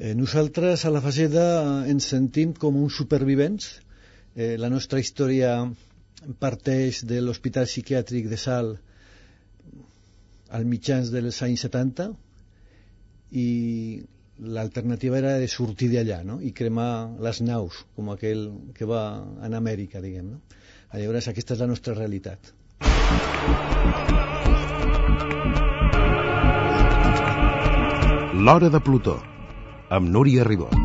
Eh, nosaltres a la Faceda ens sentim com uns supervivents. Eh, la nostra història parteix de l'Hospital Psiquiàtric de Sal al mitjans dels anys 70 i l'alternativa era de sortir d'allà no? i cremar les naus, com aquell que va en Amèrica, diguem. No? Llavors, aquesta és la nostra realitat. L'Hora de Plutó amb Núria Ribot.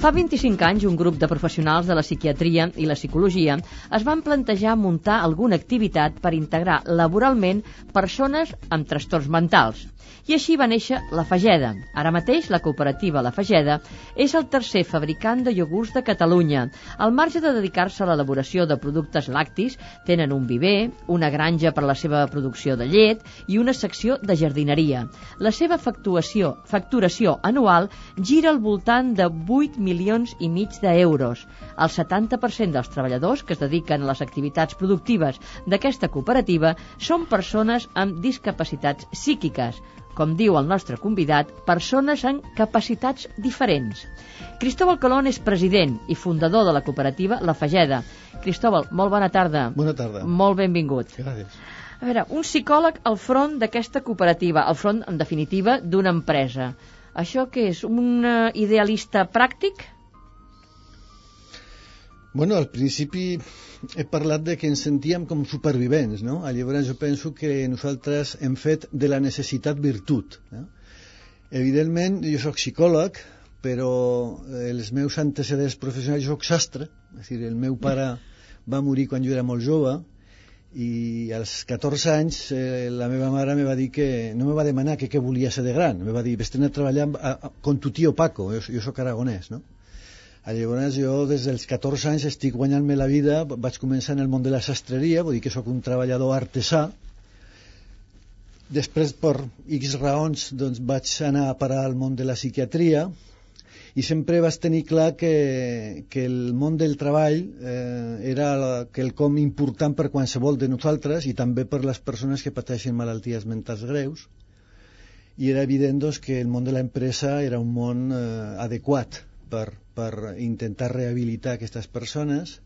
Fa 25 anys, un grup de professionals de la psiquiatria i la psicologia es van plantejar muntar alguna activitat per integrar laboralment persones amb trastorns mentals. I així va néixer la Fageda. Ara mateix, la cooperativa La Fageda és el tercer fabricant de iogurts de Catalunya. Al marge de dedicar-se a l'elaboració de productes lactis, tenen un viver, una granja per a la seva producció de llet i una secció de jardineria. La seva facturació, facturació anual gira al voltant de 8 milions i mig d'euros. El 70% dels treballadors que es dediquen a les activitats productives d'aquesta cooperativa són persones amb discapacitats psíquiques, com diu el nostre convidat, persones amb capacitats diferents. Cristóbal Colón és president i fundador de la cooperativa La Fageda. Cristóbal, molt bona tarda. Bona tarda. Molt benvingut. Gràcies. A veure, un psicòleg al front d'aquesta cooperativa, al front, en definitiva, d'una empresa. Això què és? Un eh, idealista pràctic? Bueno, al principi he parlat de que ens sentíem com supervivents, no? Llavors jo penso que nosaltres hem fet de la necessitat virtut. No? Evidentment, jo sóc psicòleg, però els meus antecedents professionals, jo sóc sastre, és dir, el meu pare va morir quan jo era molt jove, i als 14 anys eh, la meva mare me va dir que no me va demanar que què volia ser de gran, me va dir vés a treballar amb, a, a, con tu tio Paco, jo, jo sóc aragonès, no? Llavors jo des dels 14 anys estic guanyant-me la vida, vaig començar en el món de la sastreria, vull dir que sóc un treballador artesà. Després, per X raons, doncs, vaig anar a parar al món de la psiquiatria i sempre vaig tenir clar que, que el món del treball eh, era quelcom important per qualsevol de nosaltres i també per les persones que pateixen malalties mentals greus. I era evident doncs, que el món de l'empresa era un món eh, adequat per, per intentar rehabilitar aquestes persones.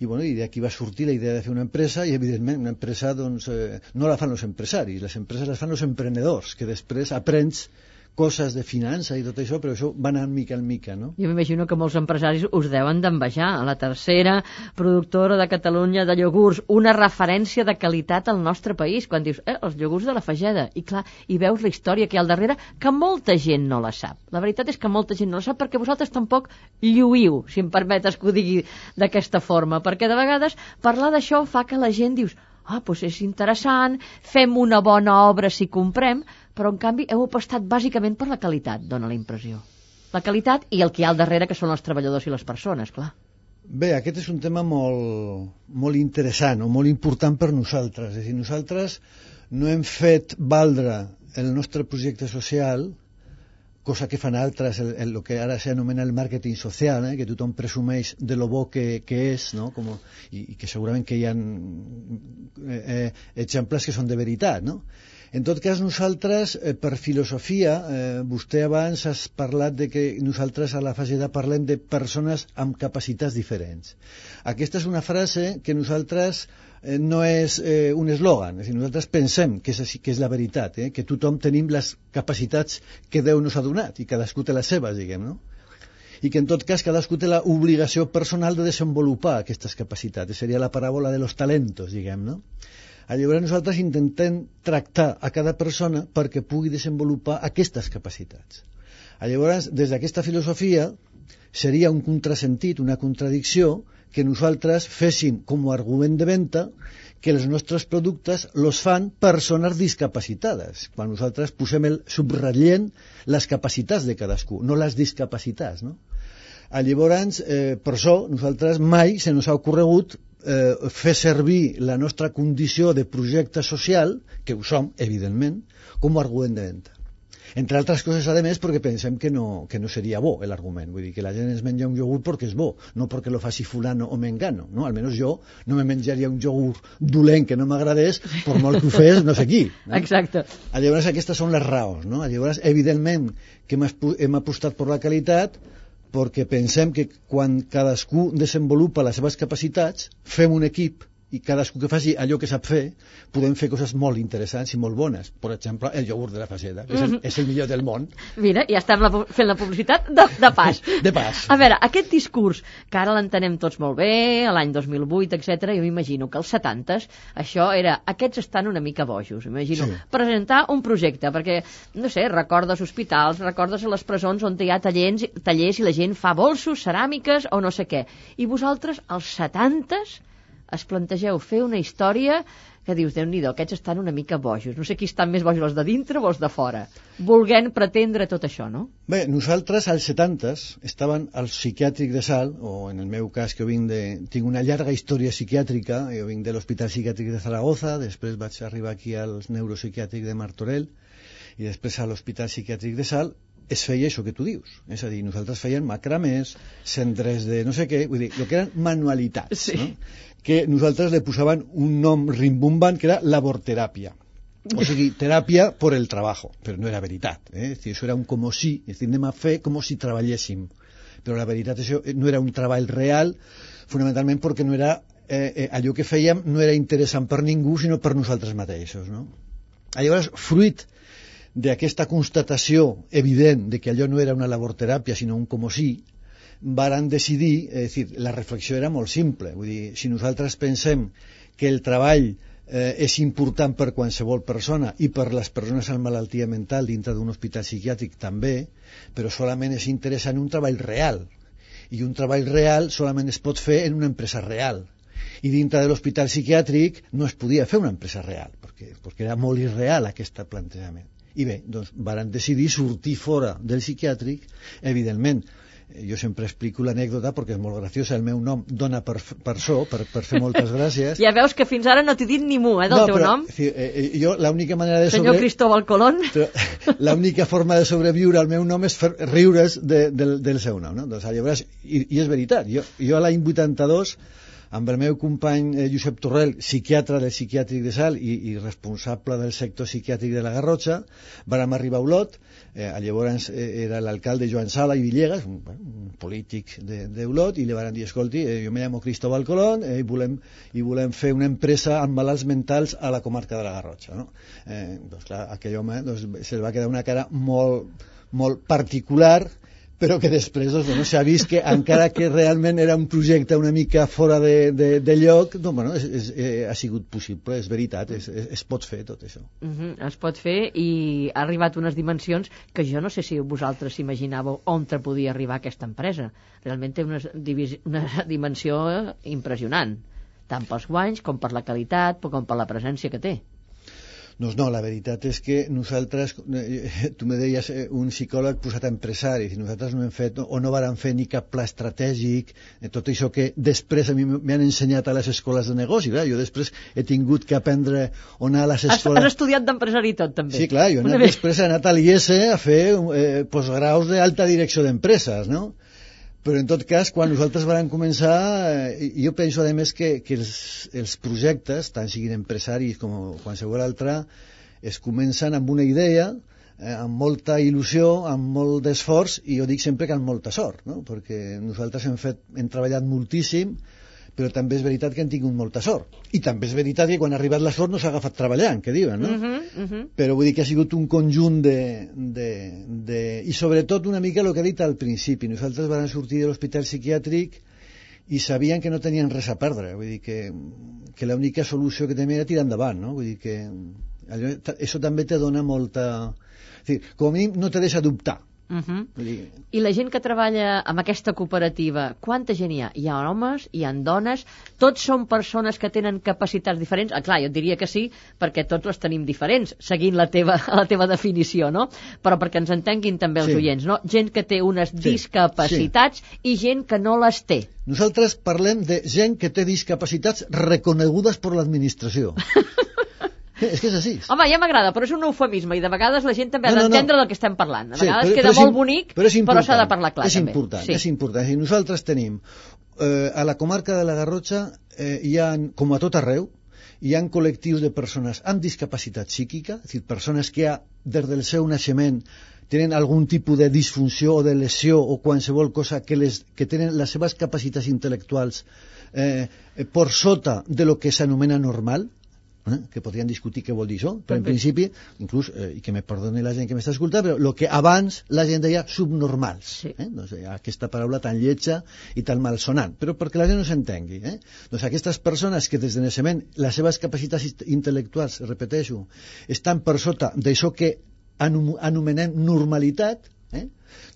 I, bueno, i d'aquí va sortir la idea de fer una empresa i evidentment una empresa doncs, eh, no la fan els empresaris, les empreses les fan els emprenedors que després aprens coses de finança i tot això, però això va anar mica en mica, no? Jo m'imagino que molts empresaris us deuen d'envejar. A la tercera productora de Catalunya de iogurts, una referència de qualitat al nostre país, quan dius, eh, els iogurts de la Fageda, i clar, i veus la història que hi ha al darrere, que molta gent no la sap. La veritat és que molta gent no la sap perquè vosaltres tampoc lluïu, si em permetes que ho digui d'aquesta forma, perquè de vegades parlar d'això fa que la gent dius, ah, doncs és interessant, fem una bona obra si comprem, però en canvi heu apostat bàsicament per la qualitat, dona la impressió. La qualitat i el que hi ha al darrere, que són els treballadors i les persones, clar. Bé, aquest és un tema molt, molt interessant o molt important per nosaltres. És a dir, nosaltres no hem fet valdre el nostre projecte social cosa que fan altres, el, el, el que ara s'anomena el màrqueting social, eh, que tothom presumeix de lo bo que, que és, no? Com, i, i que segurament que hi ha eh, eh, exemples que són de veritat, no? En tot cas, nosaltres, eh, per filosofia, eh, vostè abans has parlat de que nosaltres a la Fageda parlem de persones amb capacitats diferents. Aquesta és una frase que nosaltres eh, no és eh, un eslògan, és dir, nosaltres pensem que és, que és la veritat, eh, que tothom tenim les capacitats que Déu nos ha donat i cadascú té les seves, diguem, no? i que en tot cas cadascú té l'obligació personal de desenvolupar aquestes capacitats. Seria la paràbola de los talentos, diguem, no? Llavors nosaltres intentem tractar a cada persona perquè pugui desenvolupar aquestes capacitats. Llavors, des d'aquesta filosofia, seria un contrasentit, una contradicció, que nosaltres féssim com a argument de venda que els nostres productes los fan persones discapacitades, quan nosaltres posem el subratllent les capacitats de cadascú, no les discapacitats, no? Llavors, eh, per això, nosaltres mai se nos ha ocorregut eh, fer servir la nostra condició de projecte social, que ho som, evidentment, com a argument de venda. Entre altres coses, a més, perquè pensem que no, que no seria bo l'argument. Vull dir, que la gent es menja un iogurt perquè és bo, no perquè lo faci fulano o mengano. No? Almenys jo no me menjaria un iogurt dolent que no m'agradés, per molt que ho fes no sé qui. No? Exacte. Llavors, aquestes són les raons. No? Llavors, evidentment, que hem, hem apostat per la qualitat, perquè pensem que quan cadascú desenvolupa les seves capacitats, fem un equip i cadascú que faci allò que sap fer, podem fer coses molt interessants i molt bones. Per exemple, el iogurt de la faceta, que és el, és el millor del món. Mira, ja estem la, fent la publicitat de, de pas. De pas. A veure, aquest discurs, que ara l'entenem tots molt bé, l'any 2008, etc. jo m'imagino que als 70s això era, aquests estan una mica bojos, imagino, sí. presentar un projecte, perquè, no sé, recordes hospitals, recordes a les presons on hi ha tallers, tallers i la gent fa bolsos, ceràmiques o no sé què. I vosaltres, als 70s, es plantegeu fer una història que dius, déu nhi aquests estan una mica bojos. No sé qui estan més bojos, els de dintre o els de fora. Volguent pretendre tot això, no? Bé, nosaltres als 70s estaven al psiquiàtric de Sal, o en el meu cas que jo vinc de... tinc una llarga història psiquiàtrica, jo vinc de l'Hospital Psiquiàtric de Zaragoza, després vaig arribar aquí al neuropsiquiàtric de Martorell, i després a l'Hospital Psiquiàtric de Sal, es feia això que tu dius. És a dir, nosaltres feien macramés, centres de no sé què, vull dir, el que eren manualitats, sí. no? Que nosaltres li posaven un nom rimbombant que era laborteràpia. O sigui, teràpia per el treball, però no era veritat. Eh? És això era un com si, és dir, anem a fer com si treballéssim. Però la veritat això no era un treball real, fonamentalment perquè no era, eh, eh, allò que fèiem no era interessant per ningú, sinó per nosaltres mateixos. No? Llavors, fruit d'aquesta constatació evident de que allò no era una laborteràpia, sinó un com si, varen decidir, és dir, la reflexió era molt simple, vull dir, si nosaltres pensem que el treball eh, és important per qualsevol persona i per les persones amb malaltia mental dintre d'un hospital psiquiàtric també, però solament és interessant un treball real. I un treball real solament es pot fer en una empresa real. I dintre de l'hospital psiquiàtric no es podia fer una empresa real, perquè, perquè era molt irreal aquest plantejament. I bé, doncs, varen decidir sortir fora del psiquiàtric, evidentment, jo sempre explico l'anècdota perquè és molt graciosa, el meu nom dona per, per so, per, per fer moltes gràcies. Ja veus que fins ara no t'he dit ni mu, eh, del no, teu però, nom. Sí, eh, jo l'única manera de Senyor sobre... Cristóbal Colón. L'única forma de sobreviure al meu nom és fer riure's de, de, del seu nom, no? Doncs, llavors, i, i és veritat, jo, jo l'any 82 amb el meu company eh, Josep Torrell, psiquiatre del psiquiàtric de Sal i, i responsable del sector psiquiàtric de la Garrotxa, vam arribar a Olot, eh, llavors eh, era l'alcalde Joan Sala i Villegas, un, un polític d'Olot, i li van dir, escolti, eh, jo me llamo Cristóbal Colón eh, i, volem, i volem fer una empresa amb malalts mentals a la comarca de la Garrotxa. No? Eh, doncs clar, aquell home doncs, se'l va quedar una cara molt, molt particular, però que després doncs, bueno, s'ha vist que encara que realment era un projecte una mica fora de, de, de lloc, doncs, bueno, és, és, eh, ha sigut possible, és veritat, es, es, es pot fer tot això. Uh -huh, es pot fer i ha arribat unes dimensions que jo no sé si vosaltres imaginàveu on te podia arribar aquesta empresa. Realment té una, una dimensió impressionant, tant pels guanys com per la qualitat com per la presència que té. Doncs no, la veritat és que nosaltres, eh, tu me deies eh, un psicòleg posat a empresari, nosaltres no hem fet o no vàrem fer ni cap pla estratègic, eh, tot això que després a mi m'han ensenyat a les escoles de negoci, clar, jo després he tingut que aprendre on anar a les escoles... Has, has estudiat d'empresari tot, també. Sí, clar, jo he anat, després he anat a l'IES a fer eh, postgraus d'alta direcció d'empreses, no? Però en tot cas, quan nosaltres vam començar, eh, jo penso a més que, que els, els projectes, tant siguin empresaris com qualsevol altre, es comencen amb una idea, eh, amb molta il·lusió, amb molt d'esforç, i jo dic sempre que amb molta sort, no? perquè nosaltres hem, fet, hem treballat moltíssim, però també és veritat que han tingut molta sort. I també és veritat que quan ha arribat la sort no s'ha agafat treballant, que diuen, no? Uh -huh, uh -huh. Però vull dir que ha sigut un conjunt de, de, de... I sobretot una mica el que he dit al principi. Nosaltres vam sortir de l'hospital psiquiàtric i sabien que no tenien res a perdre. Vull dir que, que l'única solució que tenien era tirar endavant, no? Vull dir que allò, això també te dona molta... És dir, com a mínim no te deixa dubtar Uh -huh. I la gent que treballa amb aquesta cooperativa, quanta gent hi ha? Hi ha homes, hi ha dones, tots són persones que tenen capacitats diferents? Ah, clar, jo diria que sí, perquè tots les tenim diferents, seguint la teva, la teva definició, no? Però perquè ens entenguin també els sí. oients, no? Gent que té unes sí. discapacitats sí. i gent que no les té. Nosaltres parlem de gent que té discapacitats reconegudes per l'administració. És que és així. Home, ja m'agrada, però és un eufemisme i de vegades la gent també ha No, no, no. d'entendre del que estem parlant. A Sí, vegades però- queda però molt bonic, però, s'ha de parlar clar és també. Important, sí. És important, I nosaltres tenim eh, a la comarca de la Garrotxa eh, hi ha, com a tot arreu, hi ha col·lectius de persones amb discapacitat psíquica, és a dir, persones que ja, des del seu naixement tenen algun tipus de disfunció o de lesió o qualsevol cosa que, les, que tenen les seves capacitats intel·lectuals eh, eh, per sota de lo que s'anomena normal, eh, que podrien discutir què vol dir això, però en principi, inclús, eh, i que me perdoni la gent que m'està escoltant, però el que abans la gent deia subnormals, Sí. eh? doncs, eh, aquesta paraula tan lletja i tan malsonant, però perquè la gent no s'entengui. Eh? Doncs aquestes persones que des de naixement les seves capacitats int- intel·lectuals, repeteixo, estan per sota d'això que anom- anomenem normalitat, eh?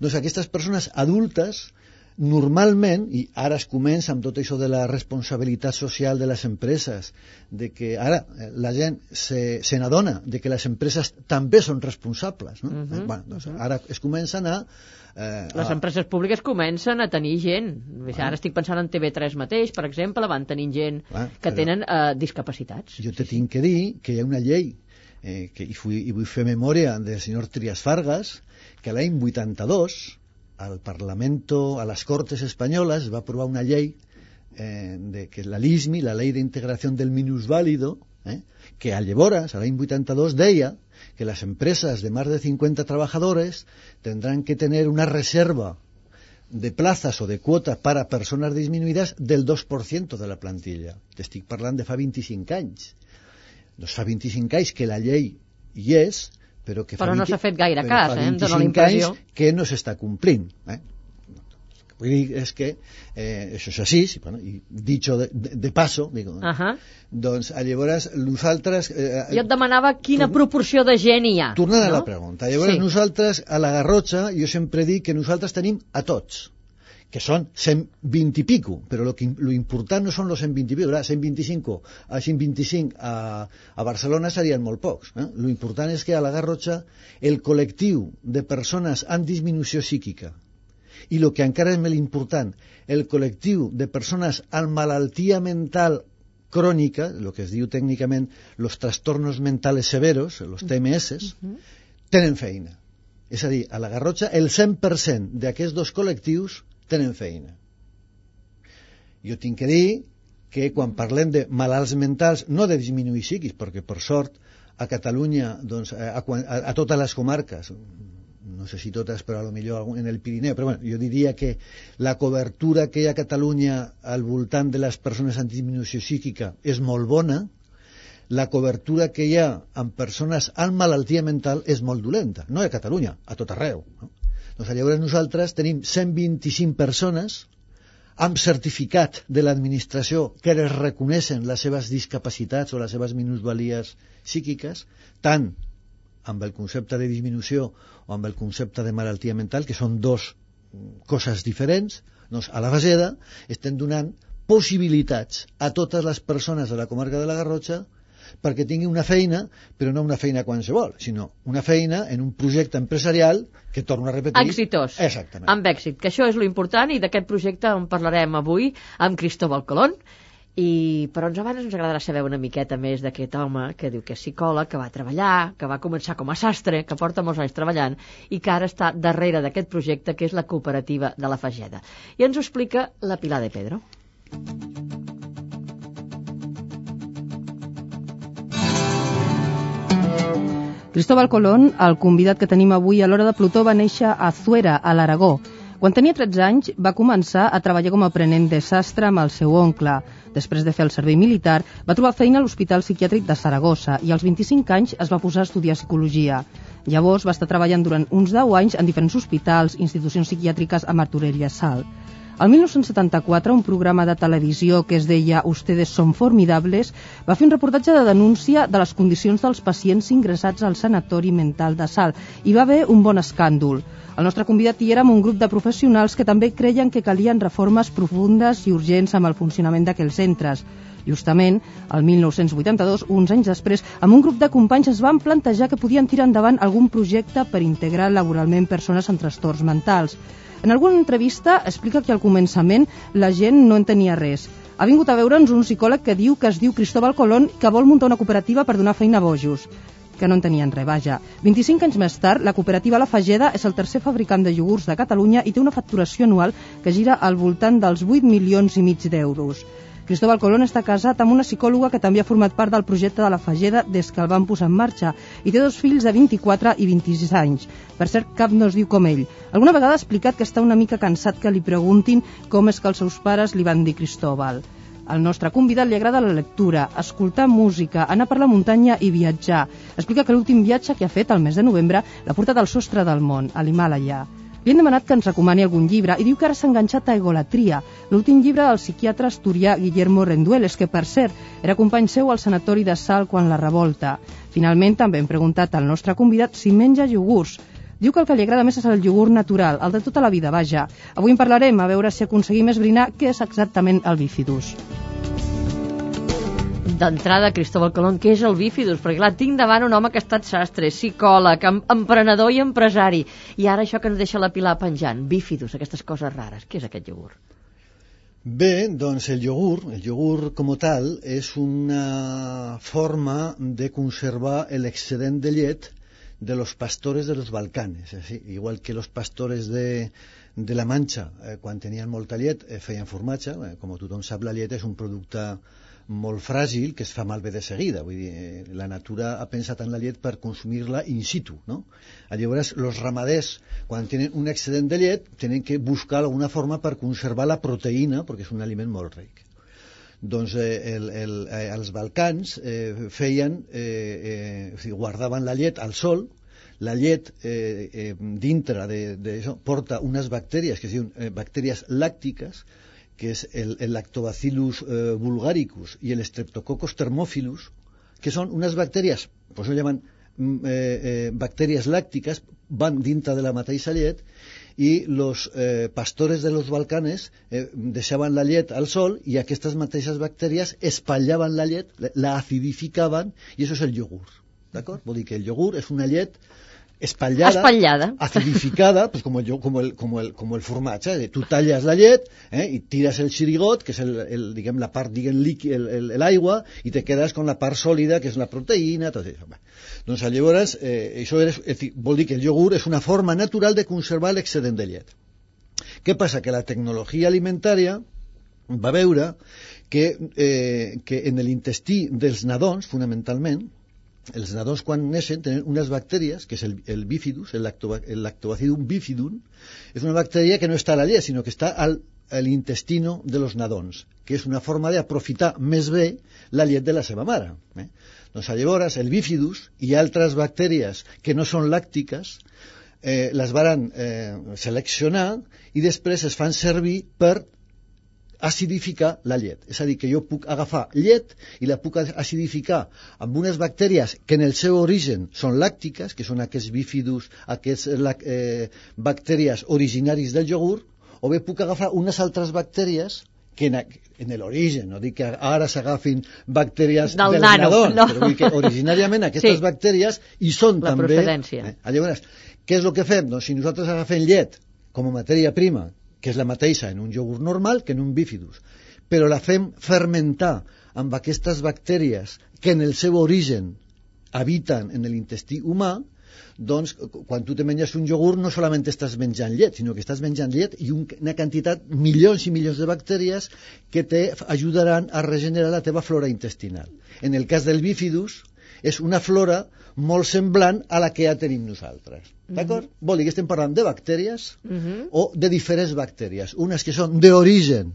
doncs aquestes persones adultes normalment, i ara es comença amb tot això de la responsabilitat social de les empreses, de que ara eh, la gent se, se n'adona de que les empreses també són responsables. No? Mhm, eh, bueno, doncs ara es comencen a... Eh, Les a, empreses públiques comencen a tenir gent. Ara estic pensant en TV3 mateix, per exemple, van tenint gent Clar, que tenen eh, discapacitats. Jo te tinc que dir que hi ha una llei eh, que, i, fui, i vull fer memòria del senyor Trias Fargas que l'any 82 al Parlamento, a les Cortes Espanyoles va aprovar una llei eh, de que la LISMI, la Ley de Integración del Minusválido, eh, que a llavors, a l'any 82, deia que les empreses de més de 50 trabajadores tendrán que tener una reserva de plazas o de cuotas para personas disminuidas del 2% de la plantilla. T'estic parlant de fa 25 anys. Doncs fa 25 anys que la llei hi és, però que fa Però no 20 s'ha fet gaire cas, eh? Em dóna la 25 impressió. anys que no s'està complint. Eh? Vull dir és que eh, això és així, i, bueno, i dicho de, de, de paso, digo, Uh -huh. doncs llavors nosaltres... Eh, Jo et demanava quina proporció de gent hi ha. Tornant no? a la pregunta, llavors Sí. sí. nosaltres a la Garrotxa, jo sempre dic que nosaltres tenim a tots, que són 120 i pico, però lo, que, lo important no són los 120 i pico, clar, 125 a 125 a, a Barcelona serien molt pocs. Eh? Lo important és que a la Garrotxa el col·lectiu de persones amb disminució psíquica i el que encara és més important, el col·lectiu de persones amb malaltia mental crònica, el que es diu tècnicament los trastornos mentales severos, los TMS, tenen feina. És a dir, a la Garrotxa el 100% d'aquests dos col·lectius tenen feina. Jo tinc que dir que quan parlem de malalts mentals, no de disminuir psiquis, perquè per sort a Catalunya, doncs, a, a, a totes les comarques, no sé si totes, però a lo millor en el Pirineu, però bueno, jo diria que la cobertura que hi ha a Catalunya al voltant de les persones amb disminució psíquica és molt bona, la cobertura que hi ha amb persones amb malaltia mental és molt dolenta, no a Catalunya, a tot arreu. No? Doncs llavors nosaltres. Tenim 125 persones amb certificat de l'administració que es reconeixen les seves discapacitats o les seves minusvalies psíquiques, tant amb el concepte de disminució o amb el concepte de malaltia mental, que són dos coses diferents, doncs a la Baseda estem donant possibilitats a totes les persones de la comarca de la Garrotxa perquè tingui una feina, però no una feina qualsevol, sinó una feina en un projecte empresarial que torno a repetir... Exitós. Exactament. Amb èxit, que això és lo important i d'aquest projecte en parlarem avui amb Cristóbal Colón. I, però ens abans ens agradarà saber una miqueta més d'aquest home que diu que és psicòleg, que va treballar, que va començar com a sastre, que porta molts anys treballant i que ara està darrere d'aquest projecte que és la cooperativa de la Fageda. I ens ho explica la Pilar de Pedro. Cristóbal Colón, el convidat que tenim avui a l'hora de Plutó, va néixer a Zuera, a l'Aragó. Quan tenia 13 anys va començar a treballar com a aprenent de sastre amb el seu oncle. Després de fer el servei militar, va trobar feina a l'Hospital Psiquiàtric de Saragossa i als 25 anys es va posar a estudiar psicologia. Llavors va estar treballant durant uns 10 anys en diferents hospitals, institucions psiquiàtriques a Martorell i a Salt. El 1974, un programa de televisió que es deia Ustedes son formidables va fer un reportatge de denúncia de les condicions dels pacients ingressats al sanatori mental de Salt i va haver un bon escàndol. El nostre convidat hi amb un grup de professionals que també creien que calien reformes profundes i urgents amb el funcionament d'aquells centres. Justament, el 1982, uns anys després, amb un grup de companys es van plantejar que podien tirar endavant algun projecte per integrar laboralment persones amb trastorns mentals. En alguna entrevista explica que al començament la gent no en tenia res. Ha vingut a veure'ns un psicòleg que diu que es diu Cristóbal Colón que vol muntar una cooperativa per donar feina a bojos que no en tenien res, vaja. 25 anys més tard, la cooperativa La Fageda és el tercer fabricant de iogurts de Catalunya i té una facturació anual que gira al voltant dels 8 milions i mig d'euros. Cristóbal Colón està casat amb una psicòloga que també ha format part del projecte de la Fageda des que el van posar en marxa i té dos fills de 24 i 26 anys. Per cert, cap no es diu com ell. Alguna vegada ha explicat que està una mica cansat que li preguntin com és que els seus pares li van dir Cristóbal. Al nostre convidat li agrada la lectura, escoltar música, anar per la muntanya i viatjar. Explica que l'últim viatge que ha fet al mes de novembre l'ha portat al sostre del món, a l'Himàlaia. Li hem demanat que ens recomani algun llibre i diu que ara s'ha enganxat a Egolatria, l'últim llibre del psiquiatre asturià Guillermo Rendueles, que per cert era company seu al sanatori de Sal quan la revolta. Finalment també hem preguntat al nostre convidat si menja iogurts, Diu que el que li agrada més és el iogurt natural, el de tota la vida, vaja. Avui en parlarem, a veure si aconseguim esbrinar què és exactament el bifidus. D'entrada, Cristóbal Colón, què és el bifidus? Perquè clar, tinc davant un home que ha estat sastre, psicòleg, em emprenedor i empresari. I ara això que ens deixa la Pilar penjant, bifidus, aquestes coses rares. Què és aquest iogurt? Bé, doncs el iogurt, el iogurt com tal, és una forma de conservar l'excedent de llet de los pastores de los Balcanes, así, igual que los pastores de, de la Manxa, eh, quan tenien molta llet, eh, feien formatge, eh, com tothom sap, la llet és un producte molt fràgil que es fa malbé de seguida, vull dir, eh, la natura ha pensat en la llet per consumir-la in situ, no? Llavors, els ramaders, quan tenen un excedent de llet, tenen que buscar alguna forma per conservar la proteïna, perquè és un aliment molt ric. Doncs eh, el, el, eh, els Balcans eh, feien, eh, eh, o sigui, guardaven la llet al sol, la llet eh, eh, dintre de, de això, porta unes bactèries que es diuen eh, bactèries làctiques, que és el, el lactobacillus eh, vulgaricus i el streptococcus thermophilus, que són unes bactèries, pues ho llaman mm, eh, eh, bactèries làctiques, van dintre de la mateixa llet i los eh, pastores de los Balcanes eh, deixaven la llet al sol i aquestes mateixes bactèries espallaven la llet, la acidificaven i això és el iogurt. D'acord? Vol dir que el iogurt és una llet espatllada, espatllada. acidificada, pues como, yo, como, el, como, el, como el formatge. Eh? Tu talles la llet eh, i tires el xirigot, que és el, el, diguem, la part diguem, l'aigua, i te quedes con la part sòlida, que és la proteïna, tot això. Bé. Doncs llavors, eh, això és, és, vol dir que el iogurt és una forma natural de conservar l'excedent de llet. Què passa? Que la tecnologia alimentària va veure que, eh, que en l'intestí dels nadons, fonamentalment, els nadons quan neixen tenen unes bactèries, que és el, el bifidus, el, lactoba, el lactobacillum bifidum, és una bactèria que no està a la llet, sinó que està al, a l'intestino de los nadons, que és una forma d'aprofitar més bé la llet de la seva mare. Eh? Doncs llavors el bifidus i altres bactèries que no són làctiques eh, les varen eh, seleccionar i després es fan servir per acidificar la llet. És a dir, que jo puc agafar llet i la puc acidificar amb unes bactèries que en el seu origen són làctiques, que són aquests bífidus, aquests eh, bactèries originaris del iogurt, o bé puc agafar unes altres bactèries que en, en l'origen, no dic que ara s'agafin bactèries del, del nano, nadons, no. però vull que originàriament aquestes Sí. bactèries hi són La també... procedència. Eh? Llavors, què és el que fem? Doncs si nosaltres agafem llet com a matèria prima, que és la mateixa en un iogurt normal que en un bífidus, però la fem fermentar amb aquestes bactèries que en el seu origen habiten en l'intestí humà, doncs quan tu te menges un iogurt no solament estàs menjant llet, sinó que estàs menjant llet i un, una quantitat, milions i milions de bactèries que te ajudaran a regenerar la teva flora intestinal. En el cas del bífidus, és una flora molt semblant a la que ja tenim nosaltres. D'acord? Vol dir que estem parlant de bactèries Mhm. o de diferents bactèries. Unes que són d'origen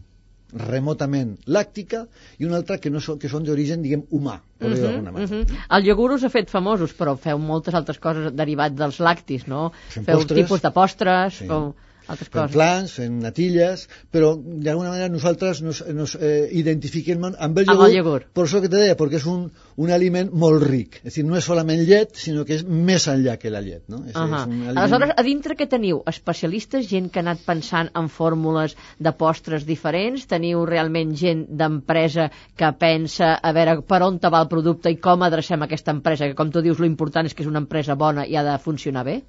remotament làctica i una altra que, no són, que són d'origen, diguem, humà, per dir-ho d'alguna manera. Mhm. El iogurt us ha fet famosos, però feu moltes altres coses derivats dels lactis, no? Fem feu postres. tipus de postres, Sí. feu altres fem coses. plans, fem natilles, però d'alguna manera nosaltres nos, nos eh, identifiquem amb el Amb iogurt, el iogurt. per això que te deia, perquè és un, un aliment molt ric. És a dir, no és solament llet, sinó que és més enllà que la llet. No? És, Uh és un aliment... Aleshores, a dintre què teniu? Especialistes, gent que ha anat pensant en fórmules de postres diferents? Teniu realment gent d'empresa que pensa a veure per on te va el producte i com adrecem aquesta empresa? Que com tu dius, lo important és que és una empresa bona i ha de funcionar bé?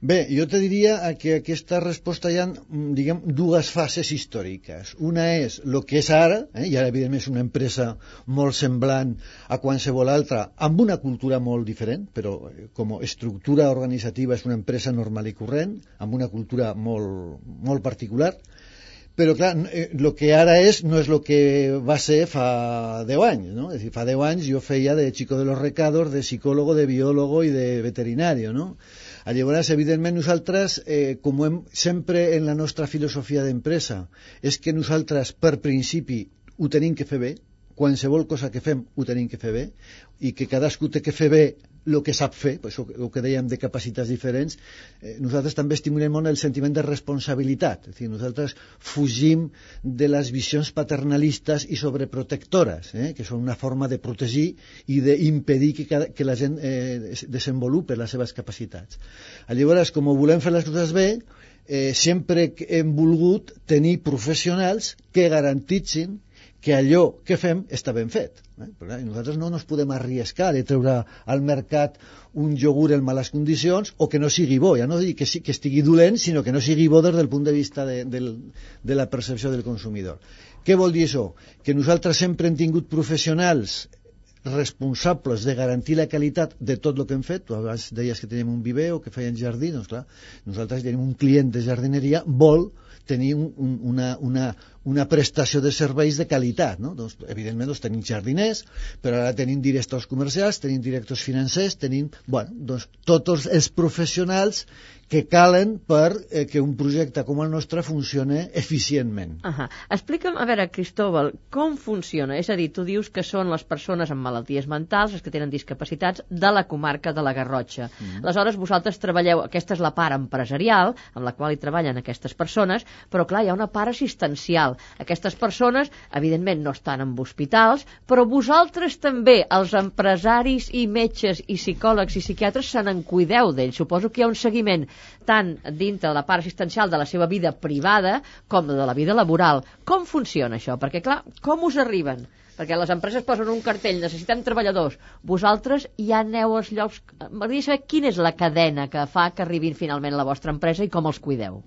Bé, jo te diria que aquesta resposta hi ha, mm, diguem, dues fases històriques. Una és el que és ara, eh, i ara evidentment és una empresa molt semblant a qualsevol altra, amb una cultura molt diferent, però eh, com a estructura organitzativa és una empresa normal i corrent, amb una cultura molt, molt particular, però clar, el que ara és no és el que va ser fa 10 anys, no? És dir, fa 10 anys jo feia de chico de los recados, de psicòlogo, de biòlogo i de veterinari, no? Llavors, evidentment, nosaltres, eh, com hem, sempre en la nostra filosofia d'empresa, és que nosaltres, per principi, ho tenim que fer bé, qualsevol cosa que fem ho tenim que fer bé, i que cadascú té que fer bé el que sap fer, això el que dèiem de capacitats diferents, eh, nosaltres també estimulem molt el sentiment de responsabilitat. És dir, nosaltres fugim de les visions paternalistes i sobreprotectores, eh, que són una forma de protegir i d'impedir que, cada, que la gent eh, desenvolupi les seves capacitats. Llavors, com volem fer les coses bé, eh, sempre hem volgut tenir professionals que garantitzin que allò que fem està ben fet. Eh? Però, nosaltres no ens podem arriscar de treure al mercat un iogurt en males condicions o que no sigui bo, ja no dic que, sí, que estigui dolent, sinó que no sigui bo des del punt de vista de, de, de la percepció del consumidor. Què vol dir això? Que nosaltres sempre hem tingut professionals responsables de garantir la qualitat de tot el que hem fet. Tu abans deies que tenim un viver o que feien jardí, doncs clar, nosaltres tenim un client de jardineria, vol tenir un, un, una, una, una prestació de serveis de qualitat. No? Doncs, evidentment doncs, tenim jardiners, però ara tenim directors comercials, tenim directors financers, tenim bueno, doncs, tots els professionals que calen per eh, que un projecte com el nostre funcione eficientment. -huh. Explica'm, a veure, Cristóbal, com funciona? És a dir, tu dius que són les persones amb malalties mentals, les que tenen discapacitats, de la comarca de la Garrotxa. Uh -huh. Aleshores, vosaltres treballeu, aquesta és la part empresarial, amb la qual hi treballen aquestes persones, però clar, hi ha una part assistencial. Aquestes persones, evidentment, no estan en hospitals, però vosaltres també, els empresaris i metges i psicòlegs i psiquiatres, se n'en cuideu d'ells. Suposo que hi ha un seguiment tant dintre de la part assistencial de la seva vida privada com de la vida laboral. Com funciona això? Perquè, clar, com us arriben? Perquè les empreses posen un cartell, necessitem treballadors. Vosaltres ja aneu als llocs... M'agradaria saber quina és la cadena que fa que arribin finalment a la vostra empresa i com els cuideu.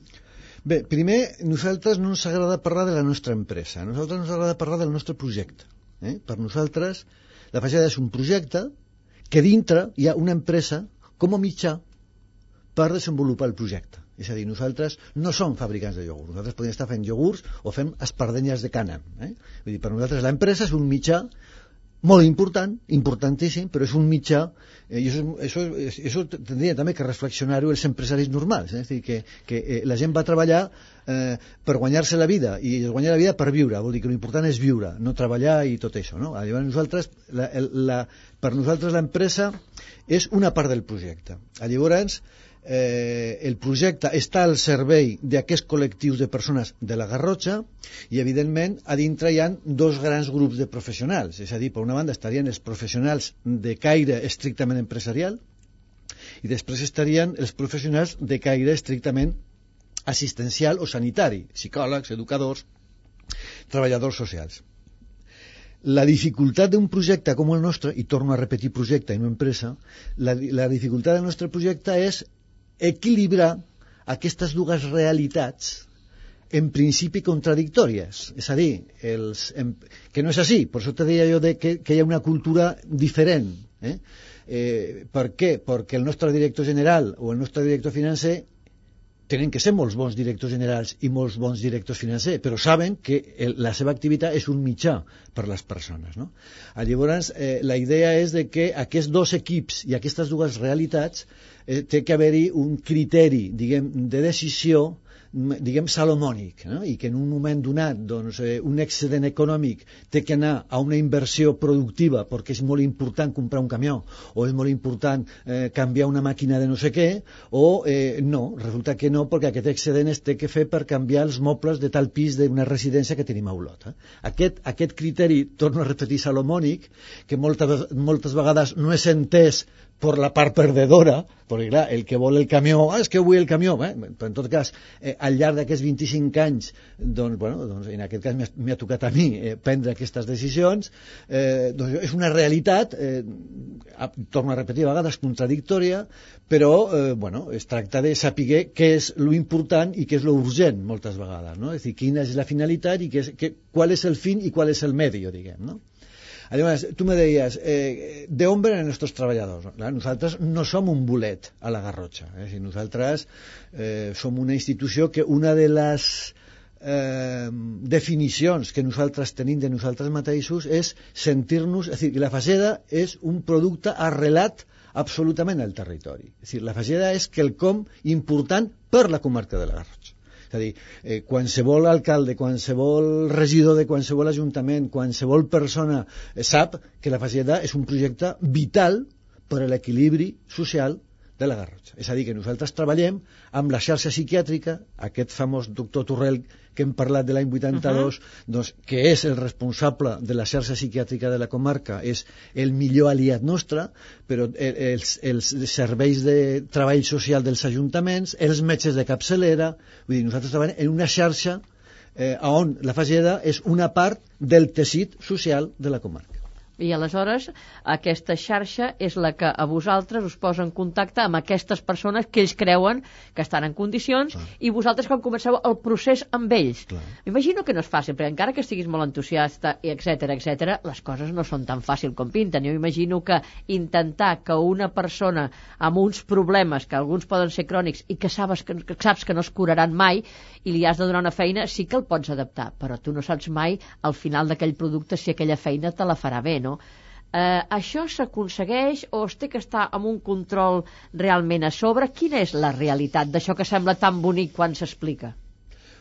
Bé, primer, nosaltres no ens agrada parlar de la nostra empresa. A nosaltres ens agrada parlar del nostre projecte. Eh? Per nosaltres, la fachada és un projecte que dintre hi ha una empresa com a mitjà per desenvolupar el projecte. És a dir, nosaltres no som fabricants de iogurts. Nosaltres podem estar fent iogurts o fem espardenyes de cana. Eh? Vull dir, per nosaltres l'empresa és un mitjà molt important, importantíssim, però és un mitjà, eh, i això, això, això tindria també que reflexionar-ho els empresaris normals, eh? és dir, que, que eh, la gent va treballar eh, per guanyar-se la vida, i guanyar la vida per viure, vol dir que l'important és viure, no treballar i tot això. No? Llavors nosaltres, la, la, per nosaltres l'empresa és una part del projecte. Llavors, eh, el projecte està al servei d'aquests col·lectius de persones de la Garrotxa i, evidentment, a dintre hi ha dos grans grups de professionals. És a dir, per una banda estarien els professionals de caire estrictament empresarial i després estarien els professionals de caire estrictament assistencial o sanitari, psicòlegs, educadors, treballadors socials. La dificultat d'un projecte com el nostre, i torno a repetir projecte i no empresa, la, la dificultat del nostre projecte és equilibrar aquestes dues realitats en principi contradictòries. És a dir, els, en, que no és així, per això te deia jo de que, que hi ha una cultura diferent. Eh? Eh, per què? Perquè el nostre director general o el nostre director financer tenen que ser molts bons directors generals i molts bons directors financers, però saben que el, la seva activitat és un mitjà per les persones. No? Llavors, eh, la idea és de que aquests dos equips i aquestes dues realitats eh, té que haver-hi un criteri diguem, de decisió diguem, salomònic, no? i que en un moment donat doncs, eh, un excedent econòmic té que anar a una inversió productiva perquè és molt important comprar un camió o és molt important eh, canviar una màquina de no sé què, o eh, no, resulta que no, perquè aquest excedent es té que fer per canviar els mobles de tal pis d'una residència que tenim a Olot. Eh? Aquest, aquest criteri, torno a repetir, salomònic, que moltes, moltes vegades no és entès per la part perdedora, perquè clar, el que vol el camió, ah, és que vull el camió, eh? però en tot cas, eh, al llarg d'aquests 25 anys, doncs, bueno, doncs en aquest cas m'ha tocat a mi eh, prendre aquestes decisions, eh, doncs és una realitat, eh, torno a repetir a vegades, contradictòria, però, eh, bueno, es tracta de saber què és lo important i què és lo urgent, moltes vegades, no? És dir, quina és la finalitat i què és, què, qual és el fin i qual és el medio, diguem, no? Además, tú me decías, eh, de hombre en nuestros treballadors. Clar, nosaltres no som un bolet a la Garrotxa. Eh? Si nosaltres eh, som una institució que una de les eh, definicions que nosaltres tenim de nosaltres mateixos és sentir-nos... És a dir, que la faceda és un producte arrelat absolutament al territori. És a dir, la faceda és quelcom important per la comarca de la Garrotxa. És a dir, eh, qualsevol alcalde, qualsevol regidor de qualsevol ajuntament, qualsevol persona eh, sap que la faceta és un projecte vital per a l'equilibri social de la Garrotxa. És a dir, que nosaltres treballem amb la xarxa psiquiàtrica, aquest famós doctor Torrell que hem parlat de l'any 82, uh -huh. doncs, que és el responsable de la xarxa psiquiàtrica de la comarca, és el millor aliat nostre, però els, els serveis de treball social dels ajuntaments, els metges de capçalera, vull dir, nosaltres treballem en una xarxa eh, on la fageda és una part del teixit social de la comarca. I aleshores aquesta xarxa és la que a vosaltres us posa en contacte amb aquestes persones que ells creuen que estan en condicions Clar. i vosaltres quan comenceu el procés amb ells. M'imagino que no és fàcil, perquè encara que estiguis molt entusiasta, etc etc, les coses no són tan fàcil com pinten. Jo imagino que intentar que una persona amb uns problemes, que alguns poden ser crònics i que saps que, que, saps que no es curaran mai i li has de donar una feina, sí que el pots adaptar, però tu no saps mai al final d'aquell producte si aquella feina te la farà bé, no? No? Eh, això s'aconsegueix o es té que estar amb un control realment a sobre? Quina és la realitat d'això que sembla tan bonic quan s'explica?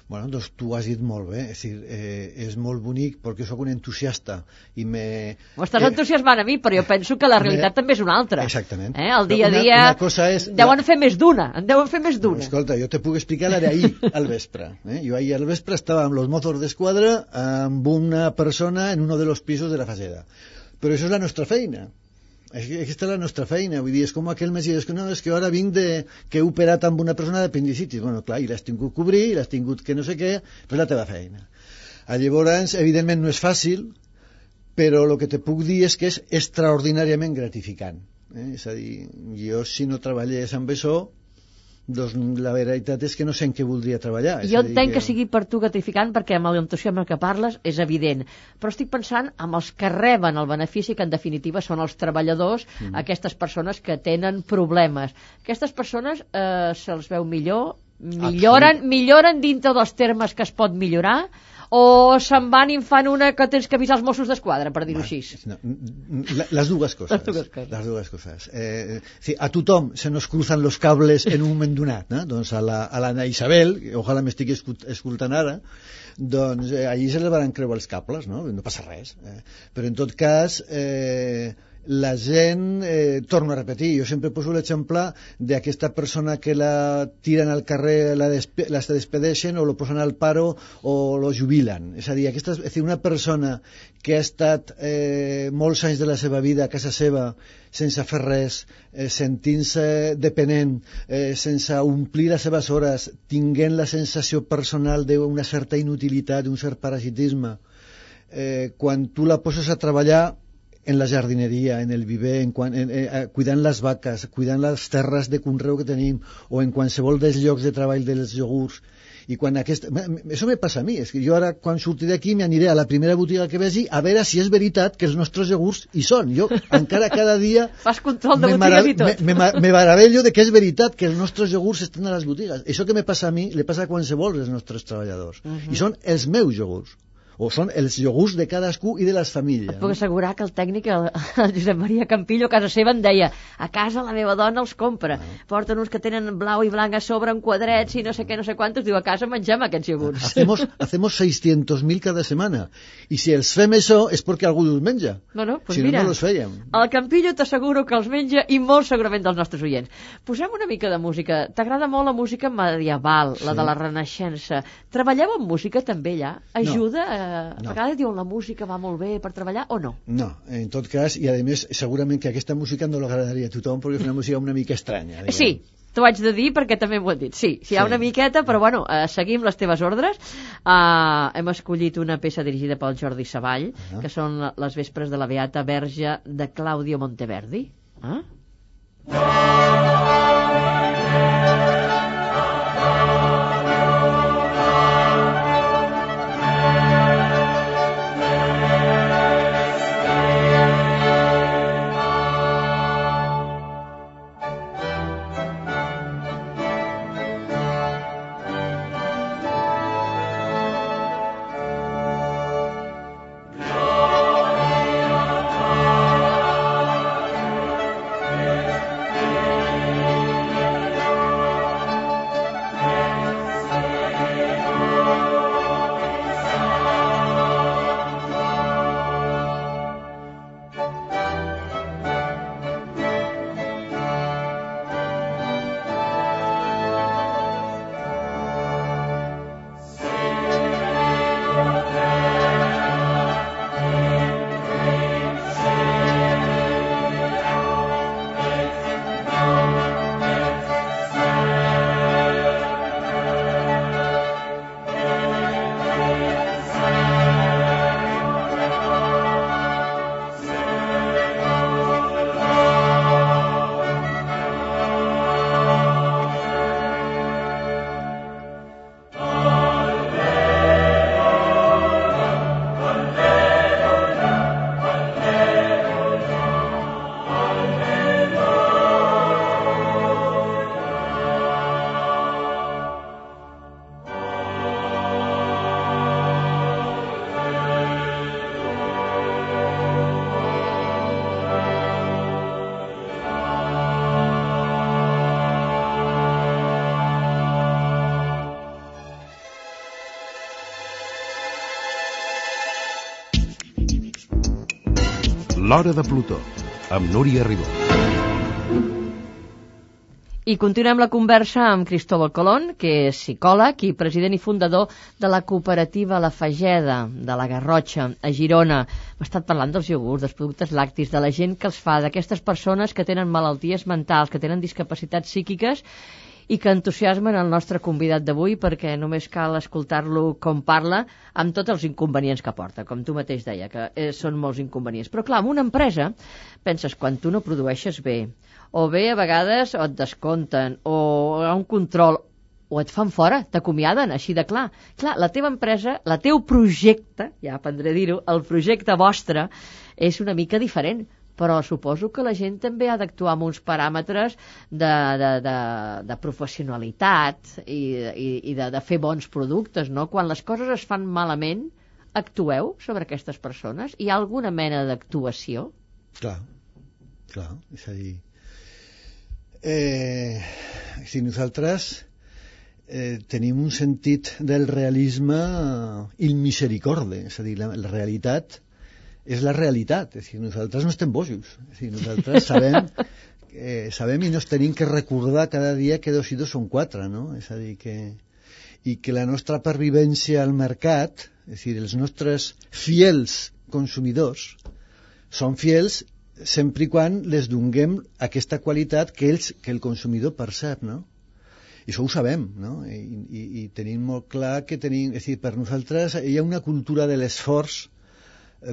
Bueno, doncs tu has dit molt bé, és, dir, eh, és molt bonic perquè sóc un entusiasta i me... Ho estàs eh, entusiasmant a mi, però jo penso que la realitat me... també és una altra. Exactament. Eh? El dia a dia una, una cosa és deuen la... fer més d'una, en deuen fer més d'una. Escolta, jo te puc explicar la d'ahir al vespre. Eh? Jo ahir al vespre estava amb los mozos d'esquadra amb una persona en uno de los pisos de la faceda però això és la nostra feina aquesta és la nostra feina, vull dir, és com aquell mes que no, és que ara vinc de, que he operat amb una persona d'apendicitis, bueno, clar, i l'has tingut que cobrir, i l'has tingut que no sé què, però és la teva feina. A llavors, evidentment no és fàcil, però el que te puc dir és que és extraordinàriament gratificant. Eh? És a dir, jo si no treballés amb això, doncs la veritat és que no sé en què voldria treballar. Jo entenc que... que sigui per tu gratificant perquè amb l'entusiasme que parles és evident, però estic pensant amb els que reben el benefici que en definitiva són els treballadors, mm. aquestes persones que tenen problemes. Aquestes persones eh, se'ls veu millor, milloren, milloren dintre dels termes que es pot millorar, o se'n van i fan una que tens que avisar els Mossos d'Esquadra, per dir-ho així? No, les dues coses. Les dues coses. Les dues coses. Eh, sí, a tothom se nos cruzan los cables en un moment donat. No? Doncs a la, a la Isabel, ojalà m'estigui escoltant ara, doncs eh, allí se les van creuar els cables, no? No passa res. Eh? Però en tot cas... Eh, la gent, eh, torno a repetir, jo sempre poso l'exemple d'aquesta persona que la tiren al carrer, la, despe la despedeixen o lo posen al paro o lo jubilen. És a dir, aquesta, és a dir una persona que ha estat eh, molts anys de la seva vida a casa seva sense fer res, eh, sentint-se dependent, eh, sense omplir les seves hores, tinguent la sensació personal d'una certa inutilitat, d'un cert parasitisme, eh, quan tu la poses a treballar en la jardineria, en el viver, en, quan, en, en, eh, cuidant les vaques, cuidant les terres de conreu que tenim, o en qualsevol dels llocs de treball dels iogurts, i quan aquest... Això me passa a mi, és que jo ara quan surti d'aquí m'aniré a la primera botiga que vegi a veure si és veritat que els nostres iogurts hi són. Jo encara cada dia... Fas control de botigues i tot. Me, me, me meravello de que és veritat que els nostres iogurts estan a les botigues. Això que me passa a mi, le passa a qualsevol dels nostres treballadors. Uh -huh. I són els meus iogurts o són els iogurts de cadascú i de les famílies. Et puc assegurar que el tècnic, el, el Josep Maria Campillo, a casa seva em deia a casa la meva dona els compra. Ah. Porten uns que tenen blau i blanc a sobre en quadrets i no sé què, no sé quantos. Diu, a casa mengem aquests iogurts. Hacemos, hacemos 600.000 cada setmana. I si els fem això és perquè algú els menja. No, no, pues si mira, no, no els fèiem. El Campillo t'asseguro que els menja i molt segurament dels nostres oients. Posem una mica de música. T'agrada molt la música medieval, sí. la de la Renaixença. Treballeu amb música també allà? Ajuda? No. a No. vegades diuen la música va molt bé per treballar o no? No, en tot cas, i a més, segurament que aquesta música no l'agradaria a tothom perquè és una música una mica estranya. diguem. Sí, t'ho haig de dir perquè també m'ho han dit. Sí, sí, hi ha Sí. una miqueta, però bueno, eh, seguim les teves ordres. Uh, hem escollit una peça dirigida pel Jordi Savall, Ah. que són les vespres de la Beata Verge de Claudio Monteverdi. Ah? L'Hora de Plutó, amb Núria Ribó. I continuem la conversa amb Cristóbal Colón, que és psicòleg i president i fundador de la cooperativa La Fageda, de la Garrotxa, a Girona. M'ha estat parlant dels iogurts, dels productes lactis, de la gent que els fa, d'aquestes persones que tenen malalties mentals, que tenen discapacitats psíquiques i que entusiasmen el nostre convidat d'avui perquè només cal escoltar-lo com parla amb tots els inconvenients que porta, com tu mateix deia, que eh, són molts inconvenients. Però clar, en una empresa penses, quan tu no produeixes bé, o bé a vegades o et descompten, o hi ha un control, o et fan fora, t'acomiaden, així de clar. Clar, la teva empresa, la teu projecte, ja aprendré a dir-ho, el projecte vostre és una mica diferent, però suposo que la gent també ha d'actuar amb uns paràmetres de, de, de, de professionalitat i, i, i de, de fer bons productes, no? Quan les coses es fan malament, actueu sobre aquestes persones? Hi ha alguna mena d'actuació? Clar, clar, és a dir... Eh, si nosaltres eh, tenim un sentit del realisme il misericorde, és a dir, la, la realitat és la realitat, és dir, nosaltres no estem bojos, és dir, nosaltres sabem, eh, sabem i nos tenim que recordar cada dia que dos i dos són quatre, no? És a dir, que, i que la nostra pervivència al mercat, és a dir, els nostres fiels consumidors, són fiels sempre i quan les donguem aquesta qualitat que, ells, que el consumidor percep, no? I això ho sabem, no? I, i, i tenim molt clar que tenim... És a dir, per nosaltres hi ha una cultura de l'esforç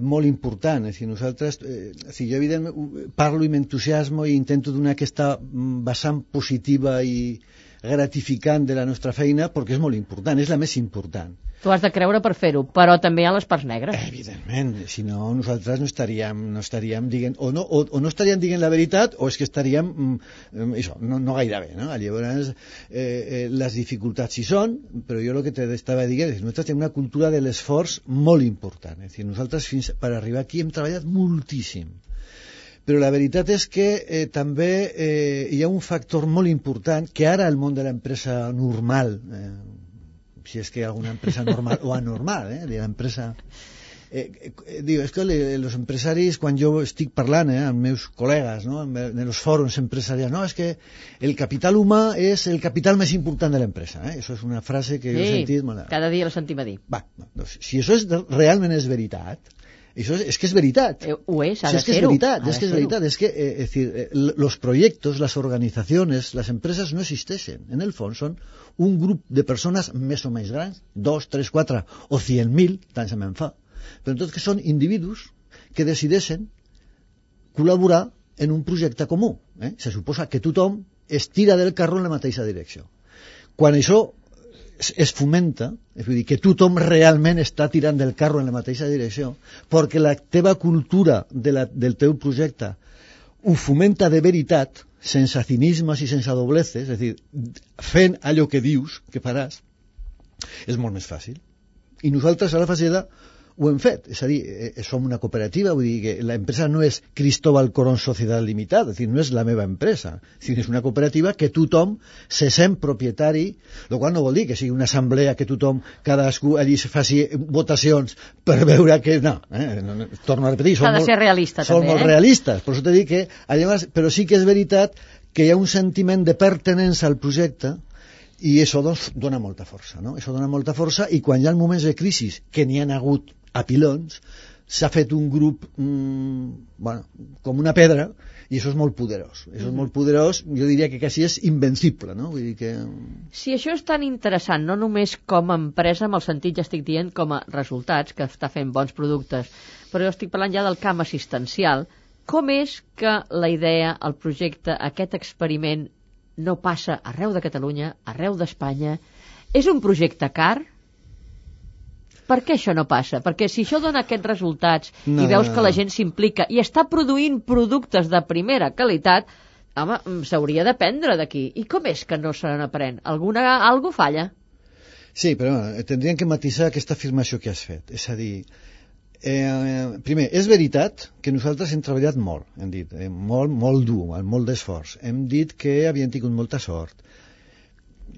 molt important. És a dir, nosaltres... Eh, és jo evidentment parlo i m'entusiasmo i intento donar aquesta mm, vessant positiva i gratificant de la nostra feina perquè és molt important, és la més important. Tu has de creure per fer-ho, però també hi ha les parts negres. Evidentment, si no nosaltres no estaríem, no estaríem dient, o no, o, o no estaríem dient la veritat o és que estaríem, mm, això, no, no gaire bé, no? Llavors, eh, eh, les dificultats hi són, però jo el que t'estava dient és que nosaltres tenim una cultura de l'esforç molt important, és a dir, nosaltres fins per arribar aquí hem treballat moltíssim, però la veritat és que eh, també eh, hi ha un factor molt important que ara el món de l'empresa normal, eh, si és que hi ha alguna empresa normal o anormal, eh, de l'empresa eh, eh, diu, és que els empresaris, quan jo estic parlant eh, amb meus col·legues, no, en els fòrums empresarials, no, és que el capital humà és el capital més important de l'empresa. Eh? Això és una frase que sí, jo he sentit... Molt... cada dia la sentim a dir. Va, doncs, si això és, realment és veritat, això és, és que és veritat. Eh, ho és, ha de. És que és veritat, és que és veritat. És que, eh, es decir, eh, los proyectos, las organizaciones, las empresas no existeixen. En el fons són un grup de persones més o menys grans, dos, tres, quatre o cent mil, tant se me'n fa. Però en tot que són individus que decideixen col·laborar en un projecte comú. Eh? Se suposa que tothom es tira del carro en la mateixa direcció. Quan això es, es fomenta, és dir, que tothom realment està tirant del carro en la mateixa direcció, perquè la teva cultura de la, del teu projecte ho fomenta de veritat, sense cinismes i sense dobleces, és a dir, fent allò que dius que faràs, és molt més fàcil. I nosaltres a la Faceda ho hem fet, és a dir, eh, som una cooperativa, vull dir que l'empresa no és Cristóbal Corón Societat Limitada, és dir, no és la meva empresa, és, dir, és una cooperativa que tothom se sent propietari, el qual no vol dir que sigui una assemblea que tothom, cadascú allí se faci votacions per veure que... No, eh, no, no torno a repetir, som, molt, realista, som també, molt eh? realistes, per això t'he dit que, llavors, però sí que és veritat que hi ha un sentiment de pertenença al projecte i això doncs, dona molta força, no? Això dona molta força i quan hi ha moments de crisi, que n'hi han hagut a pilons, s'ha fet un grup mmm, bueno, com una pedra i això és molt poderós. Això és mm-hmm. molt poderós, jo diria que quasi és invencible, no? Vull dir que... Si això és tan interessant, no només com a empresa, amb el sentit, ja estic dient, com a resultats, que està fent bons productes, però jo estic parlant ja del camp assistencial, com és que la idea, el projecte, aquest experiment, no passa arreu de Catalunya, arreu d'Espanya? És un projecte car? Per què això no passa? Perquè si això dona aquests resultats no, i veus que la gent s'implica i està produint productes de primera qualitat, home, mm, s'hauria d'aprendre d'aquí. I com és que no se n'aprèn? Alguna, algo falla? Sí, però tindríem que matisar aquesta afirmació que has fet. És a dir, eh, primer, és veritat que nosaltres hem treballat molt, hem dit, eh, molt, molt dur, amb molt d'esforç. Hem dit que havíem tingut molta sort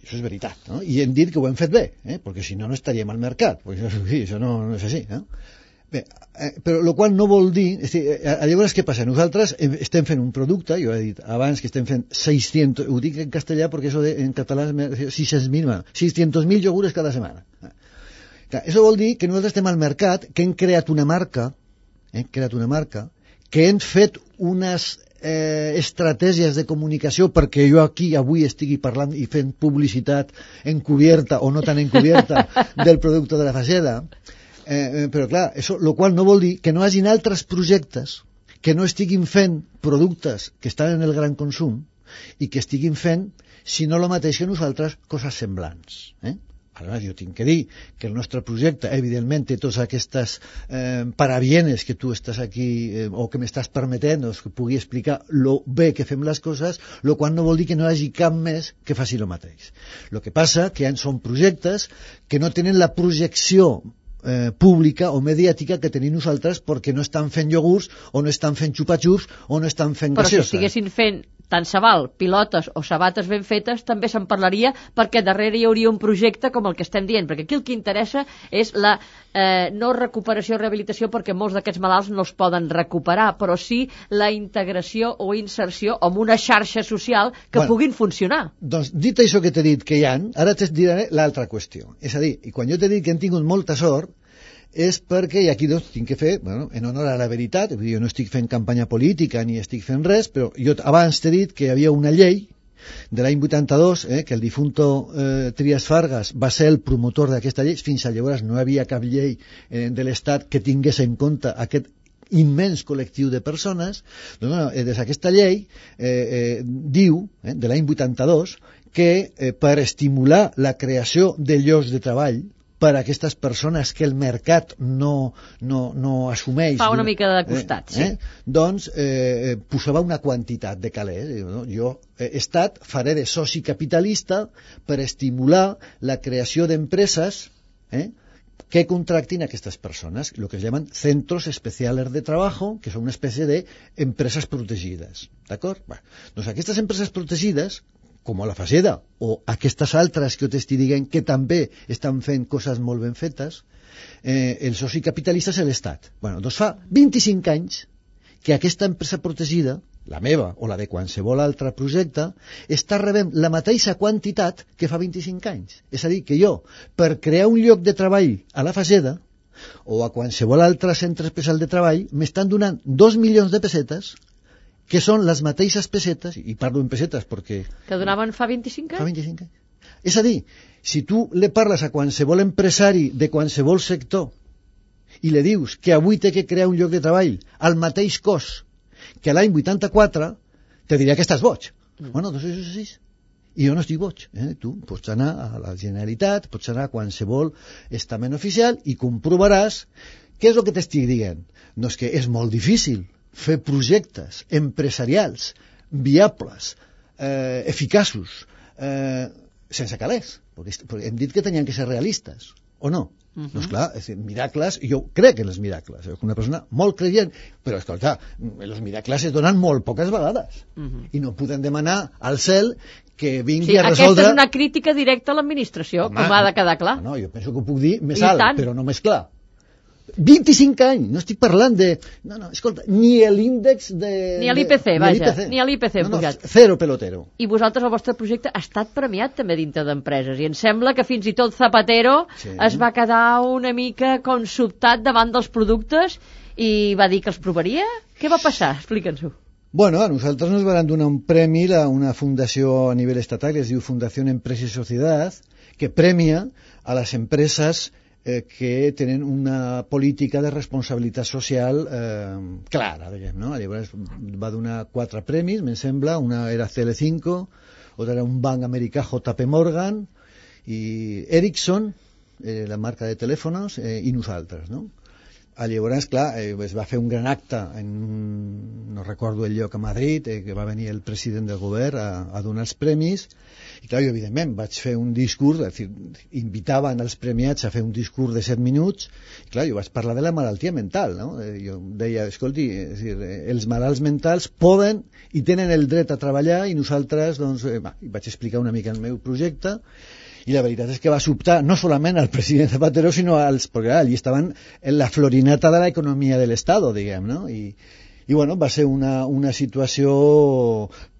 això és veritat, no? I hem dit que ho hem fet bé, eh? perquè si no, no estaríem al mercat. Perquè això, això no, no és així, no? Bé, eh, però el qual no vol dir... És dir eh, llavors, què passa? Nosaltres estem fent un producte, jo he dit abans que estem fent 600... Ho dic en castellà perquè això de, en català és 600.000 600.000 iogures cada setmana. Clar, això vol dir que nosaltres estem al mercat, que hem creat una marca, eh, hem creat una marca, que hem fet unes eh, estratègies de comunicació perquè jo aquí avui estigui parlant i fent publicitat encubierta o no tan encubierta del producte de la faceda eh, eh, però clar, això, lo qual no vol dir que no hagin altres projectes que no estiguin fent productes que estan en el gran consum i que estiguin fent, si no el mateix que nosaltres, coses semblants. Eh? Ara, jo tinc que dir que el nostre projecte, evidentment, té totes aquestes eh, parabienes que tu estàs aquí eh, o que m'estàs permetent doncs, que pugui explicar lo bé que fem les coses, lo qual no vol dir que no hi hagi cap més que faci el mateix. El que passa que són projectes que no tenen la projecció eh, pública o mediàtica que tenim nosaltres perquè no estan fent iogurts o no estan fent xupa-xups o no estan fent Però gaseosa. si estiguessin fent tant se val pilotes o sabates ben fetes, també se'n parlaria perquè darrere hi hauria un projecte com el que estem dient, perquè aquí el que interessa és la eh, no recuperació o rehabilitació perquè molts d'aquests malalts no els poden recuperar, però sí la integració o inserció en una xarxa social que bueno, puguin funcionar. Doncs dit això que t'he dit que hi han, ara te diré l'altra qüestió. És a dir, i quan jo t'he dit que hem tingut molta sort, és perquè, i aquí doncs tinc que fer, bueno, en honor a la veritat, vull dir, jo no estic fent campanya política ni estic fent res, però jo abans t'he dit que hi havia una llei de l'any 82, eh, que el difunto eh, Trias Fargas va ser el promotor d'aquesta llei, fins a llavors no hi havia cap llei eh, de l'Estat que tingués en compte aquest immens col·lectiu de persones, doncs, bueno, eh, des d'aquesta llei eh, eh, diu, eh, de l'any 82, que eh, per estimular la creació de llocs de treball, per a aquestes persones que el mercat no, no, no assumeix. Fa una mica de costat, eh, sí. Eh? Doncs eh, posava una quantitat de calés. No? Jo, eh, Estat, faré de soci capitalista per estimular la creació d'empreses eh, que contractin aquestes persones, el que es llaman centros especiales de trabajo, que són una espècie d'empreses protegides. D'acord? Doncs aquestes empreses protegides com a la Faceda, o aquestes altres que t'estic dient que també estan fent coses molt ben fetes, eh, el soci capitalista és l'Estat. Bueno, doncs fa 25 anys que aquesta empresa protegida, la meva o la de qualsevol altre projecte, està rebent la mateixa quantitat que fa 25 anys. És a dir, que jo, per crear un lloc de treball a la Fageda, o a qualsevol altre centre especial de treball, m'estan donant 2 milions de pessetes que són les mateixes pessetes, i parlo en pessetes perquè... Que donaven fa 25 anys? Fa 25 anys. És a dir, si tu le parles a qualsevol empresari de qualsevol sector i le dius que avui té que crear un lloc de treball al mateix cost que l'any 84, te diria que estàs boig. Mm. Bueno, doncs això és així. I jo no estic boig. Eh? Tu pots anar a la Generalitat, pots anar a qualsevol estament oficial i comprovaràs què és el que t'estic dient. No és que és molt difícil fer projectes empresarials viables, eh, eficaços, eh, sense calés, perquè hem dit que tenien que ser realistes, o no? Uh -huh. Doncs clar, és dir, miracles, jo crec en els miracles, soc una persona molt creient, però escolta, els miracles es donen molt poques vegades, uh -huh. i no podem demanar al cel que vingui sí, a resoldre... Aquesta és una crítica directa a l'administració, com ha de quedar clar. No, jo penso que ho puc dir més I alt, tant. però no més clar. 25 anys, no estic parlant de... No, no, escolta, ni l'índex de... Ni l'IPC, vaja, ni l'IPC no, no, Zero pelotero. I vosaltres, el vostre projecte ha estat premiat també dintre d'empreses, i em sembla que fins i tot Zapatero sí. es va quedar una mica com sobtat davant dels productes i va dir que els provaria. Què va passar? Explica'ns-ho. Bueno, a nosaltres nos van donar un premi a una fundació a nivell estatal que es diu Fundació Empresa i Societat, que premia a les empreses eh, que tenen una política de responsabilitat social eh, clara, diguem, no? Llavors va donar quatre premis, me'n sembla, una era CL5, otra era un banc americà JP Morgan i Ericsson, eh, la marca de telèfons, eh, i nosaltres, no? a llavors, clar, eh, es va fer un gran acte en, no recordo el lloc a Madrid, eh, que va venir el president del govern a, a donar els premis i clar, jo evidentment vaig fer un discurs és dir, invitaven els premiats a fer un discurs de 7 minuts i clar, jo vaig parlar de la malaltia mental no? Eh, jo deia, escolti és dir, els malalts mentals poden i tenen el dret a treballar i nosaltres doncs, eh, va, vaig explicar una mica el meu projecte i la veritat és que va sobtar no solament al president Zapatero, sinó als... perquè allí estaven en la florinata de l'economia de l'Estat, diguem, no? I, i bueno, va ser una, una situació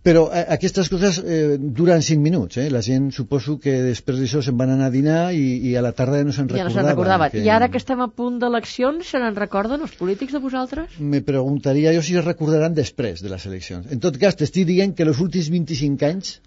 però eh, aquestes coses eh, duren 5 minuts eh? la gent suposo que després d'això se'n van anar a dinar i, i a la tarda no se'n recordaven, ja no recordaven. Que... i ara que estem a punt d'eleccions se n'en recorden els polítics de vosaltres? me preguntaria jo si es recordaran després de les eleccions en tot cas t'estic dient que els últims 25 anys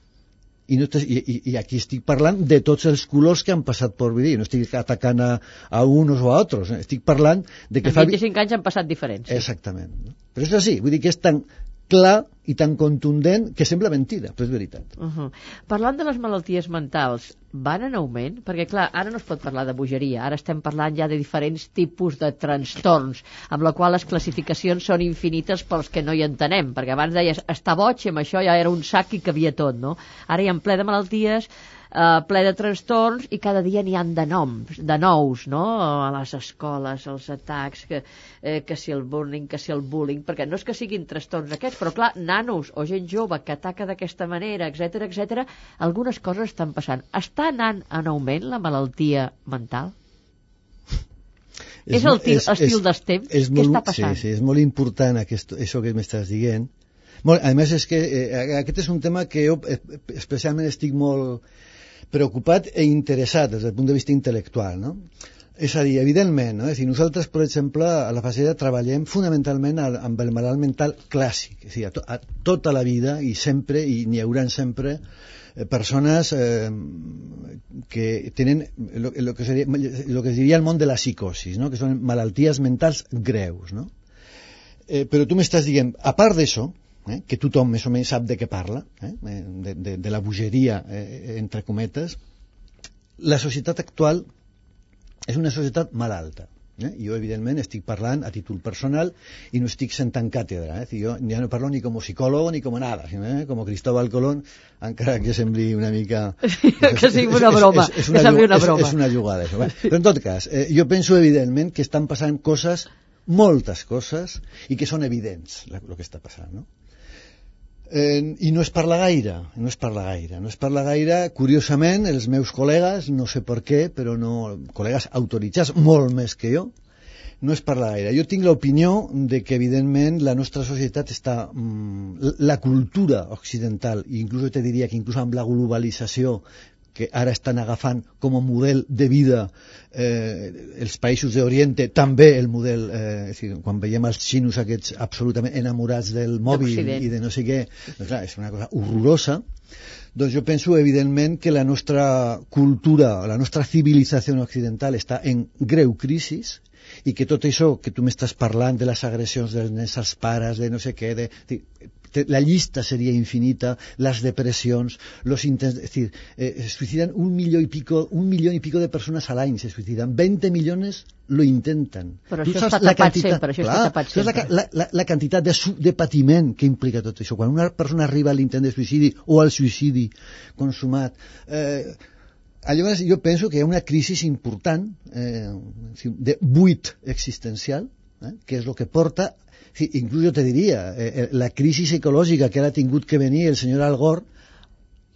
i, no i, i aquí estic parlant de tots els colors que han passat per dir, no estic atacant a, a uns o a altres, eh? estic parlant de que en 25 fa... anys han passat diferents. Exactament. Però és així, vull dir que és tan clar i tan contundent que sembla mentida, però és veritat. Uh -huh. Parlant de les malalties mentals, van en augment? Perquè, clar, ara no es pot parlar de bogeria, ara estem parlant ja de diferents tipus de trastorns, amb la qual les classificacions són infinites pels que no hi entenem, perquè abans deies, està boig, amb això ja era un sac i cabia tot, no? Ara hi ha ple de malalties, eh, ple de trastorns i cada dia n'hi han de noms, de nous, no? A les escoles, els atacs, que, eh, que si el bullying, que si el bullying, perquè no és que siguin trastorns aquests, però clar, nanos o gent jove que ataca d'aquesta manera, etc etc, algunes coses estan passant. Està anant en augment la malaltia mental? És, és el és, estil és, dels temps? És Què molt, està passant? Sí, sí, és molt important aquest, això que m'estàs dient. Molt, a més, és que eh, aquest és un tema que jo eh, especialment estic molt preocupat e interessat des del punt de vista intel·lectual, no? És a dir, evidentment, no? és dir, nosaltres, per exemple, a la faceta treballem fonamentalment amb el malalt mental clàssic, és a dir, a, to a tota la vida i sempre, i n'hi haurà sempre, eh, persones eh, que tenen el, que seria, el que diria el món de la psicosis, no? que són malalties mentals greus. No? Eh, però tu m'estàs dient, a part d'això, eh, que tothom més o menys sap de què parla, eh, de, de, de la bogeria, eh, entre cometes, la societat actual és una societat malalta. Eh? Jo, evidentment, estic parlant a títol personal i no estic sentant càtedra. Eh? Jo ja no parlo ni com a psicòleg ni com a nada, eh? com a Cristóbal Colón, encara que sembli una mica... que sigui una broma, és, és, és una, que una broma. És, és una jugada, això. Però, en tot cas, eh, jo penso, evidentment, que estan passant coses moltes coses i que són evidents el que està passant no? Eh, I no es parla gaire, no es parla gaire. No es parla gaire, curiosament, els meus col·legues, no sé per què, però no, col·legues autoritzats, molt més que jo, no es parla gaire. Jo tinc l'opinió de que, evidentment, la nostra societat està... Mm, la cultura occidental, i inclús te diria que inclús amb la globalització que ara estan agafant com a model de vida eh, els països d'Oriente, també el model, eh, és dir, quan veiem els xinos aquests absolutament enamorats del mòbil i de no sé què, doncs clar, és una cosa horrorosa, doncs jo penso, evidentment, que la nostra cultura, la nostra civilització occidental està en greu crisi i que tot això que tu m'estàs parlant de les agressions dels nens als pares, de no sé què, de, de, la llista seria infinita, les depressions, los intents, es decir, eh, se suicidan un millón y pico, un millón y pico de persones a l'any se suicidan, 20 milions lo intenten. Però tu això està tapat quantitat, sempre, això clar, està tapat sempre. La, la, la quantitat de, de patiment que implica tot això. Quan una persona arriba a l'intent de suïcidi o al suïcidi consumat, eh, llavors jo penso que hi ha una crisi important eh, de buit existencial, eh, que és el que porta inclús jo te diria, eh, eh, la crisi ecològica que ara ha tingut que venir el senyor Algor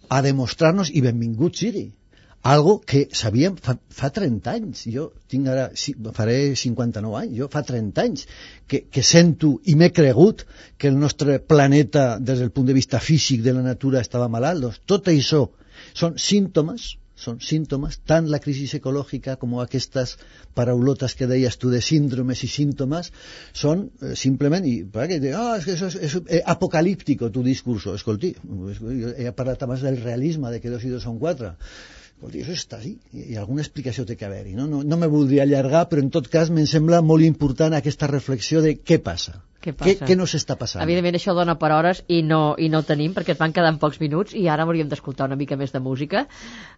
a demostrar-nos, i benvingut sigui, algo que sabíem fa, fa 30 anys. Jo tinc ara, faré 59 anys, jo fa 30 anys que, que sento i m'he cregut que el nostre planeta, des del punt de vista físic de la natura, estava malalt. Doncs tot això són símptomes són símptomes, tant la crisi ecològica com aquestes paraulotes que deies tu de síndromes i símptomes, són eh, simplement, i perquè que ah, és que això és, és eh, apocalíptico tu discurso, escolti, he parlat abans del realisme, de que dos i dos són quatre, escolti, això està així, i alguna explicació té que haver-hi, no? no? No me voldria allargar, però en tot cas me'n sembla molt important aquesta reflexió de què passa, què, passa? què, què no s'està passant? Evidentment això dona per hores i no, i no tenim perquè et van quedar pocs minuts i ara hauríem d'escoltar una mica més de música.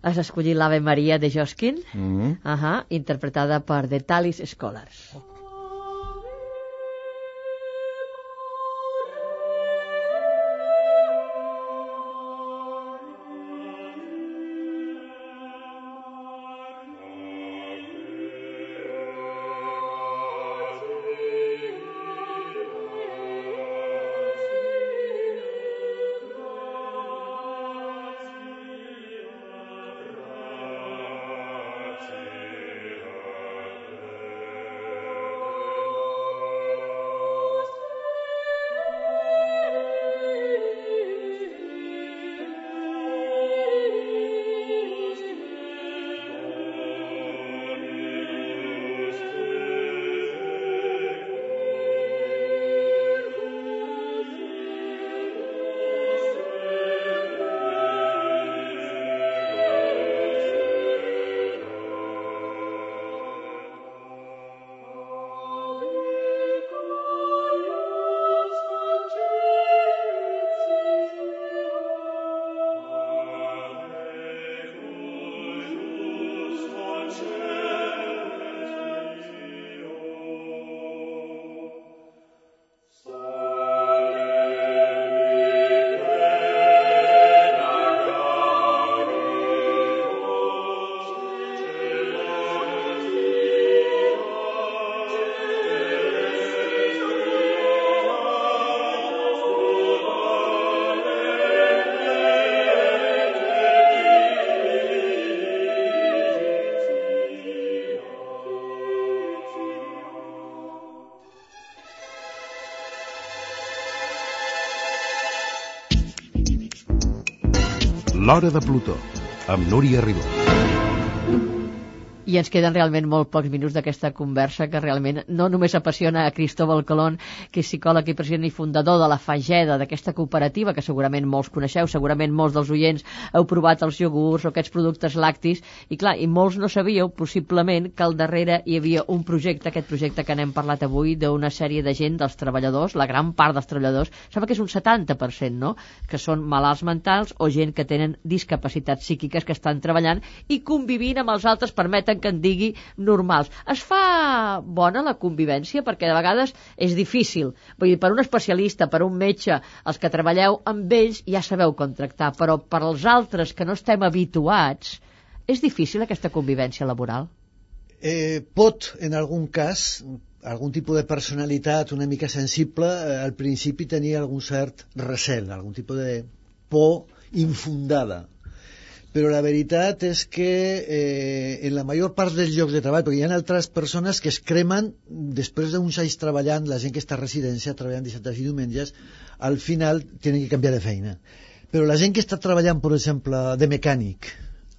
Has escollit l'Ave Maria de Josquin, mm -hmm. uh -huh, interpretada per The Talis Scholars. L'Hora de Plutó, amb Núria Ribó. I ens queden realment molt pocs minuts d'aquesta conversa que realment no només apassiona a Cristóbal Colón, que és psicòleg i president i fundador de la Fageda, d'aquesta cooperativa que segurament molts coneixeu, segurament molts dels oients heu provat els iogurts o aquests productes lactis, i clar, i molts no sabíeu possiblement que al darrere hi havia un projecte, aquest projecte que n'hem parlat avui, d'una sèrie de gent, dels treballadors, la gran part dels treballadors, sembla que és un 70%, no?, que són malalts mentals o gent que tenen discapacitats psíquiques que estan treballant i convivint amb els altres permeten que en digui normals. Es fa bona la convivència? Perquè de vegades és difícil. Vull dir, per un especialista, per un metge, els que treballeu amb ells ja sabeu com tractar, però per als altres que no estem habituats, és difícil aquesta convivència laboral? Eh, pot, en algun cas, algun tipus de personalitat una mica sensible, eh, al principi tenia algun cert recel, algun tipus de por infundada. Però la veritat és que eh, en la major part dels llocs de treball, perquè hi ha altres persones que es cremen després d'uns anys treballant, la gent que està a residència treballant dissabtes i diumenges, al final tenen que canviar de feina. Però la gent que està treballant, per exemple, de mecànic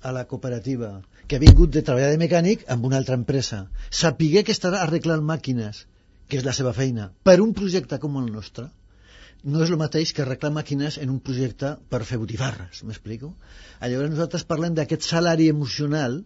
a la cooperativa, que ha vingut de treballar de mecànic amb una altra empresa, sapigué que estarà arreglant màquines, que és la seva feina, per un projecte com el nostre, no és el mateix que arreglar màquines en un projecte per fer botifarres, m'explico? Llavors nosaltres parlem d'aquest salari emocional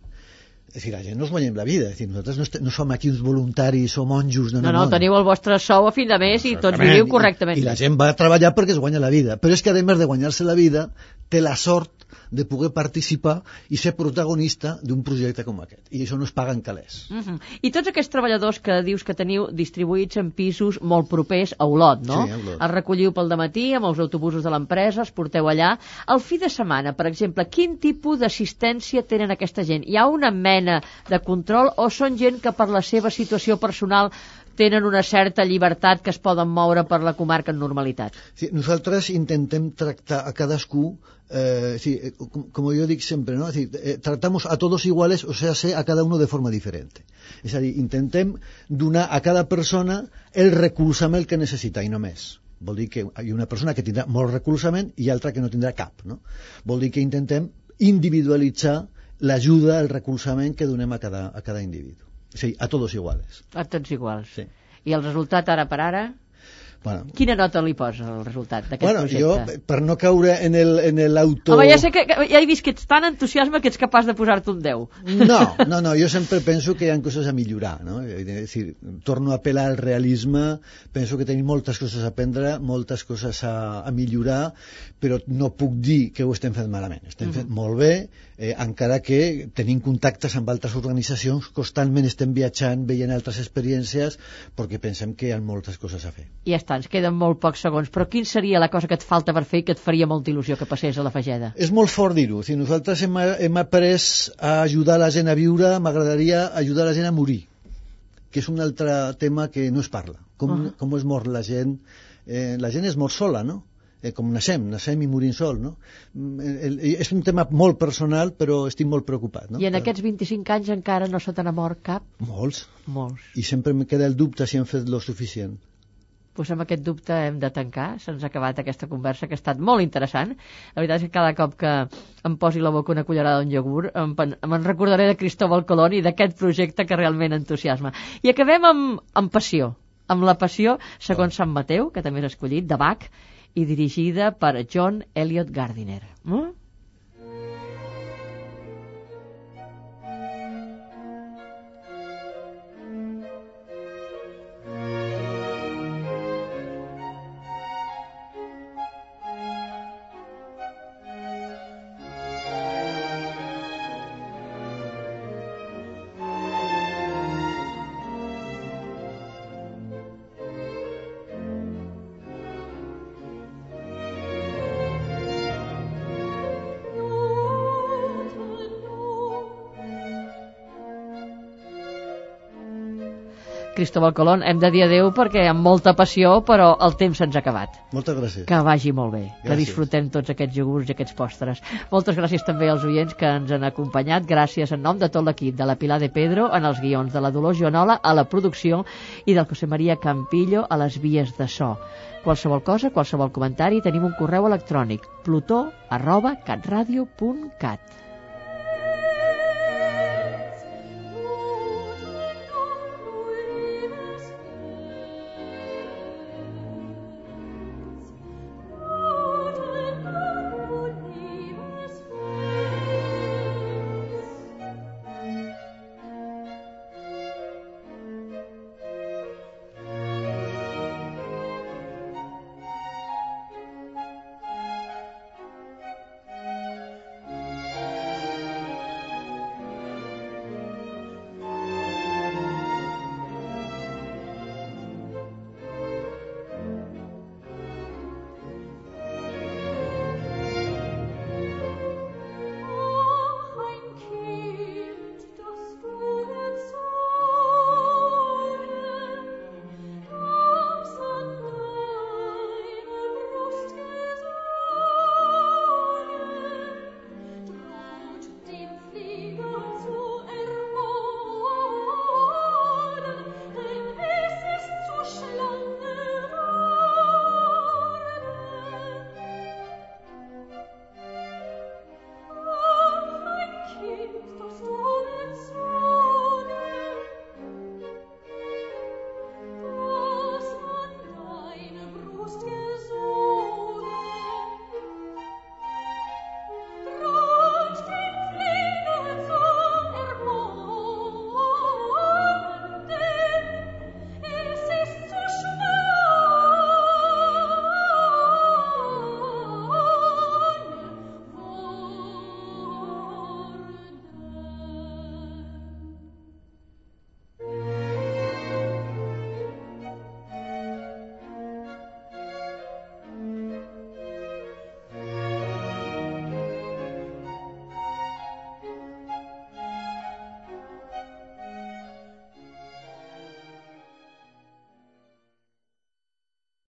és dir, la gent no es guanyem la vida, és dir, nosaltres no, no som aquí uns voluntaris o monjos de no, no, teniu el vostre sou a fin de mes i tots viviu correctament. I, I la gent va a treballar perquè es guanya la vida, però és que a més de guanyar-se la vida té la sort de poder participar i ser protagonista d'un projecte com aquest. I això no es paga en calés. Uh -huh. I tots aquests treballadors que dius que teniu distribuïts en pisos molt propers a Olot, no? Sí, a Olot. Els recolliu pel matí amb els autobusos de l'empresa, els porteu allà. El fi de setmana, per exemple, quin tipus d'assistència tenen aquesta gent? Hi ha una mena de control o són gent que per la seva situació personal tenen una certa llibertat que es poden moure per la comarca en normalitat. Sí, nosaltres intentem tractar a cadascú eh, sí, eh, como yo digo siempre, ¿no? Es decir, eh, tratamos a todos iguales, o sea, sé a cada uno de forma diferente. És a dir, intentem donar a cada persona el recolzament que necessita i no més. Vol dir que hi ha una persona que tindrà molt recolzament i altra que no tindrà cap, no? Vol dir que intentem individualitzar l'ajuda, el recolzament que donem a cada, a cada individu. Dir, a tots iguals. A tots iguals. Sí. I el resultat ara per ara? Bueno, Quina nota li posa al resultat d'aquest bueno, projecte? jo, per no caure en el, en l'auto... Home, ja sé que, ja he vist que ets tan entusiasme que ets capaç de posar-te un 10. No, no, no, jo sempre penso que hi ha coses a millorar, no? És dir, torno a apel·lar al realisme, penso que tenim moltes coses a aprendre, moltes coses a, a millorar, però no puc dir que ho estem fent malament. Estem fent Mhm. molt bé, eh, encara que tenim contactes amb altres organitzacions, constantment estem viatjant, veient altres experiències, perquè pensem que hi ha moltes coses a fer. Ja està, ens queden molt pocs segons, però quin seria la cosa que et falta per fer i que et faria molta il·lusió que passés a la Fageda? És molt fort dir-ho. Si nosaltres hem, hem après a ajudar la gent a viure, m'agradaria ajudar la gent a morir, que és un altre tema que no es parla. Com, uh Ah. -huh. com es mor la gent? Eh, la gent es mor sola, no? Eh, com naixem, naixem i morim sol, no? Mm, El, el, és un tema molt personal, però estic molt preocupat, no? I en aquests 25 anys encara no se te n'ha mort cap? Molts. Molts. I sempre em queda el dubte si hem fet lo suficient. Doncs amb aquest dubte hem de tancar. Se'ns ha acabat aquesta conversa, que ha estat molt interessant. La veritat és que cada cop que em posi la boca una cullerada d'un iogurt em, me'n recordaré de Cristóbal Colón i d'aquest projecte que realment entusiasma. I acabem amb, amb passió. Amb la passió, segons Sant Mateu, que també és escollit, de Bach, i dirigida per John Elliot Gardiner. Mm? Cristóbal Colón, hem de dir adeu perquè amb molta passió, però el temps se'ns ha acabat. Moltes gràcies. Que vagi molt bé, que Gràcies. disfrutem tots aquests iogurts i aquests postres. Moltes gràcies també als oients que ens han acompanyat. Gràcies en nom de tot l'equip, de la Pilar de Pedro, en els guions, de la Dolors Joanola, a la producció i del José María Campillo a les vies de so. Qualsevol cosa, qualsevol comentari, tenim un correu electrònic plutó arroba catradio.cat.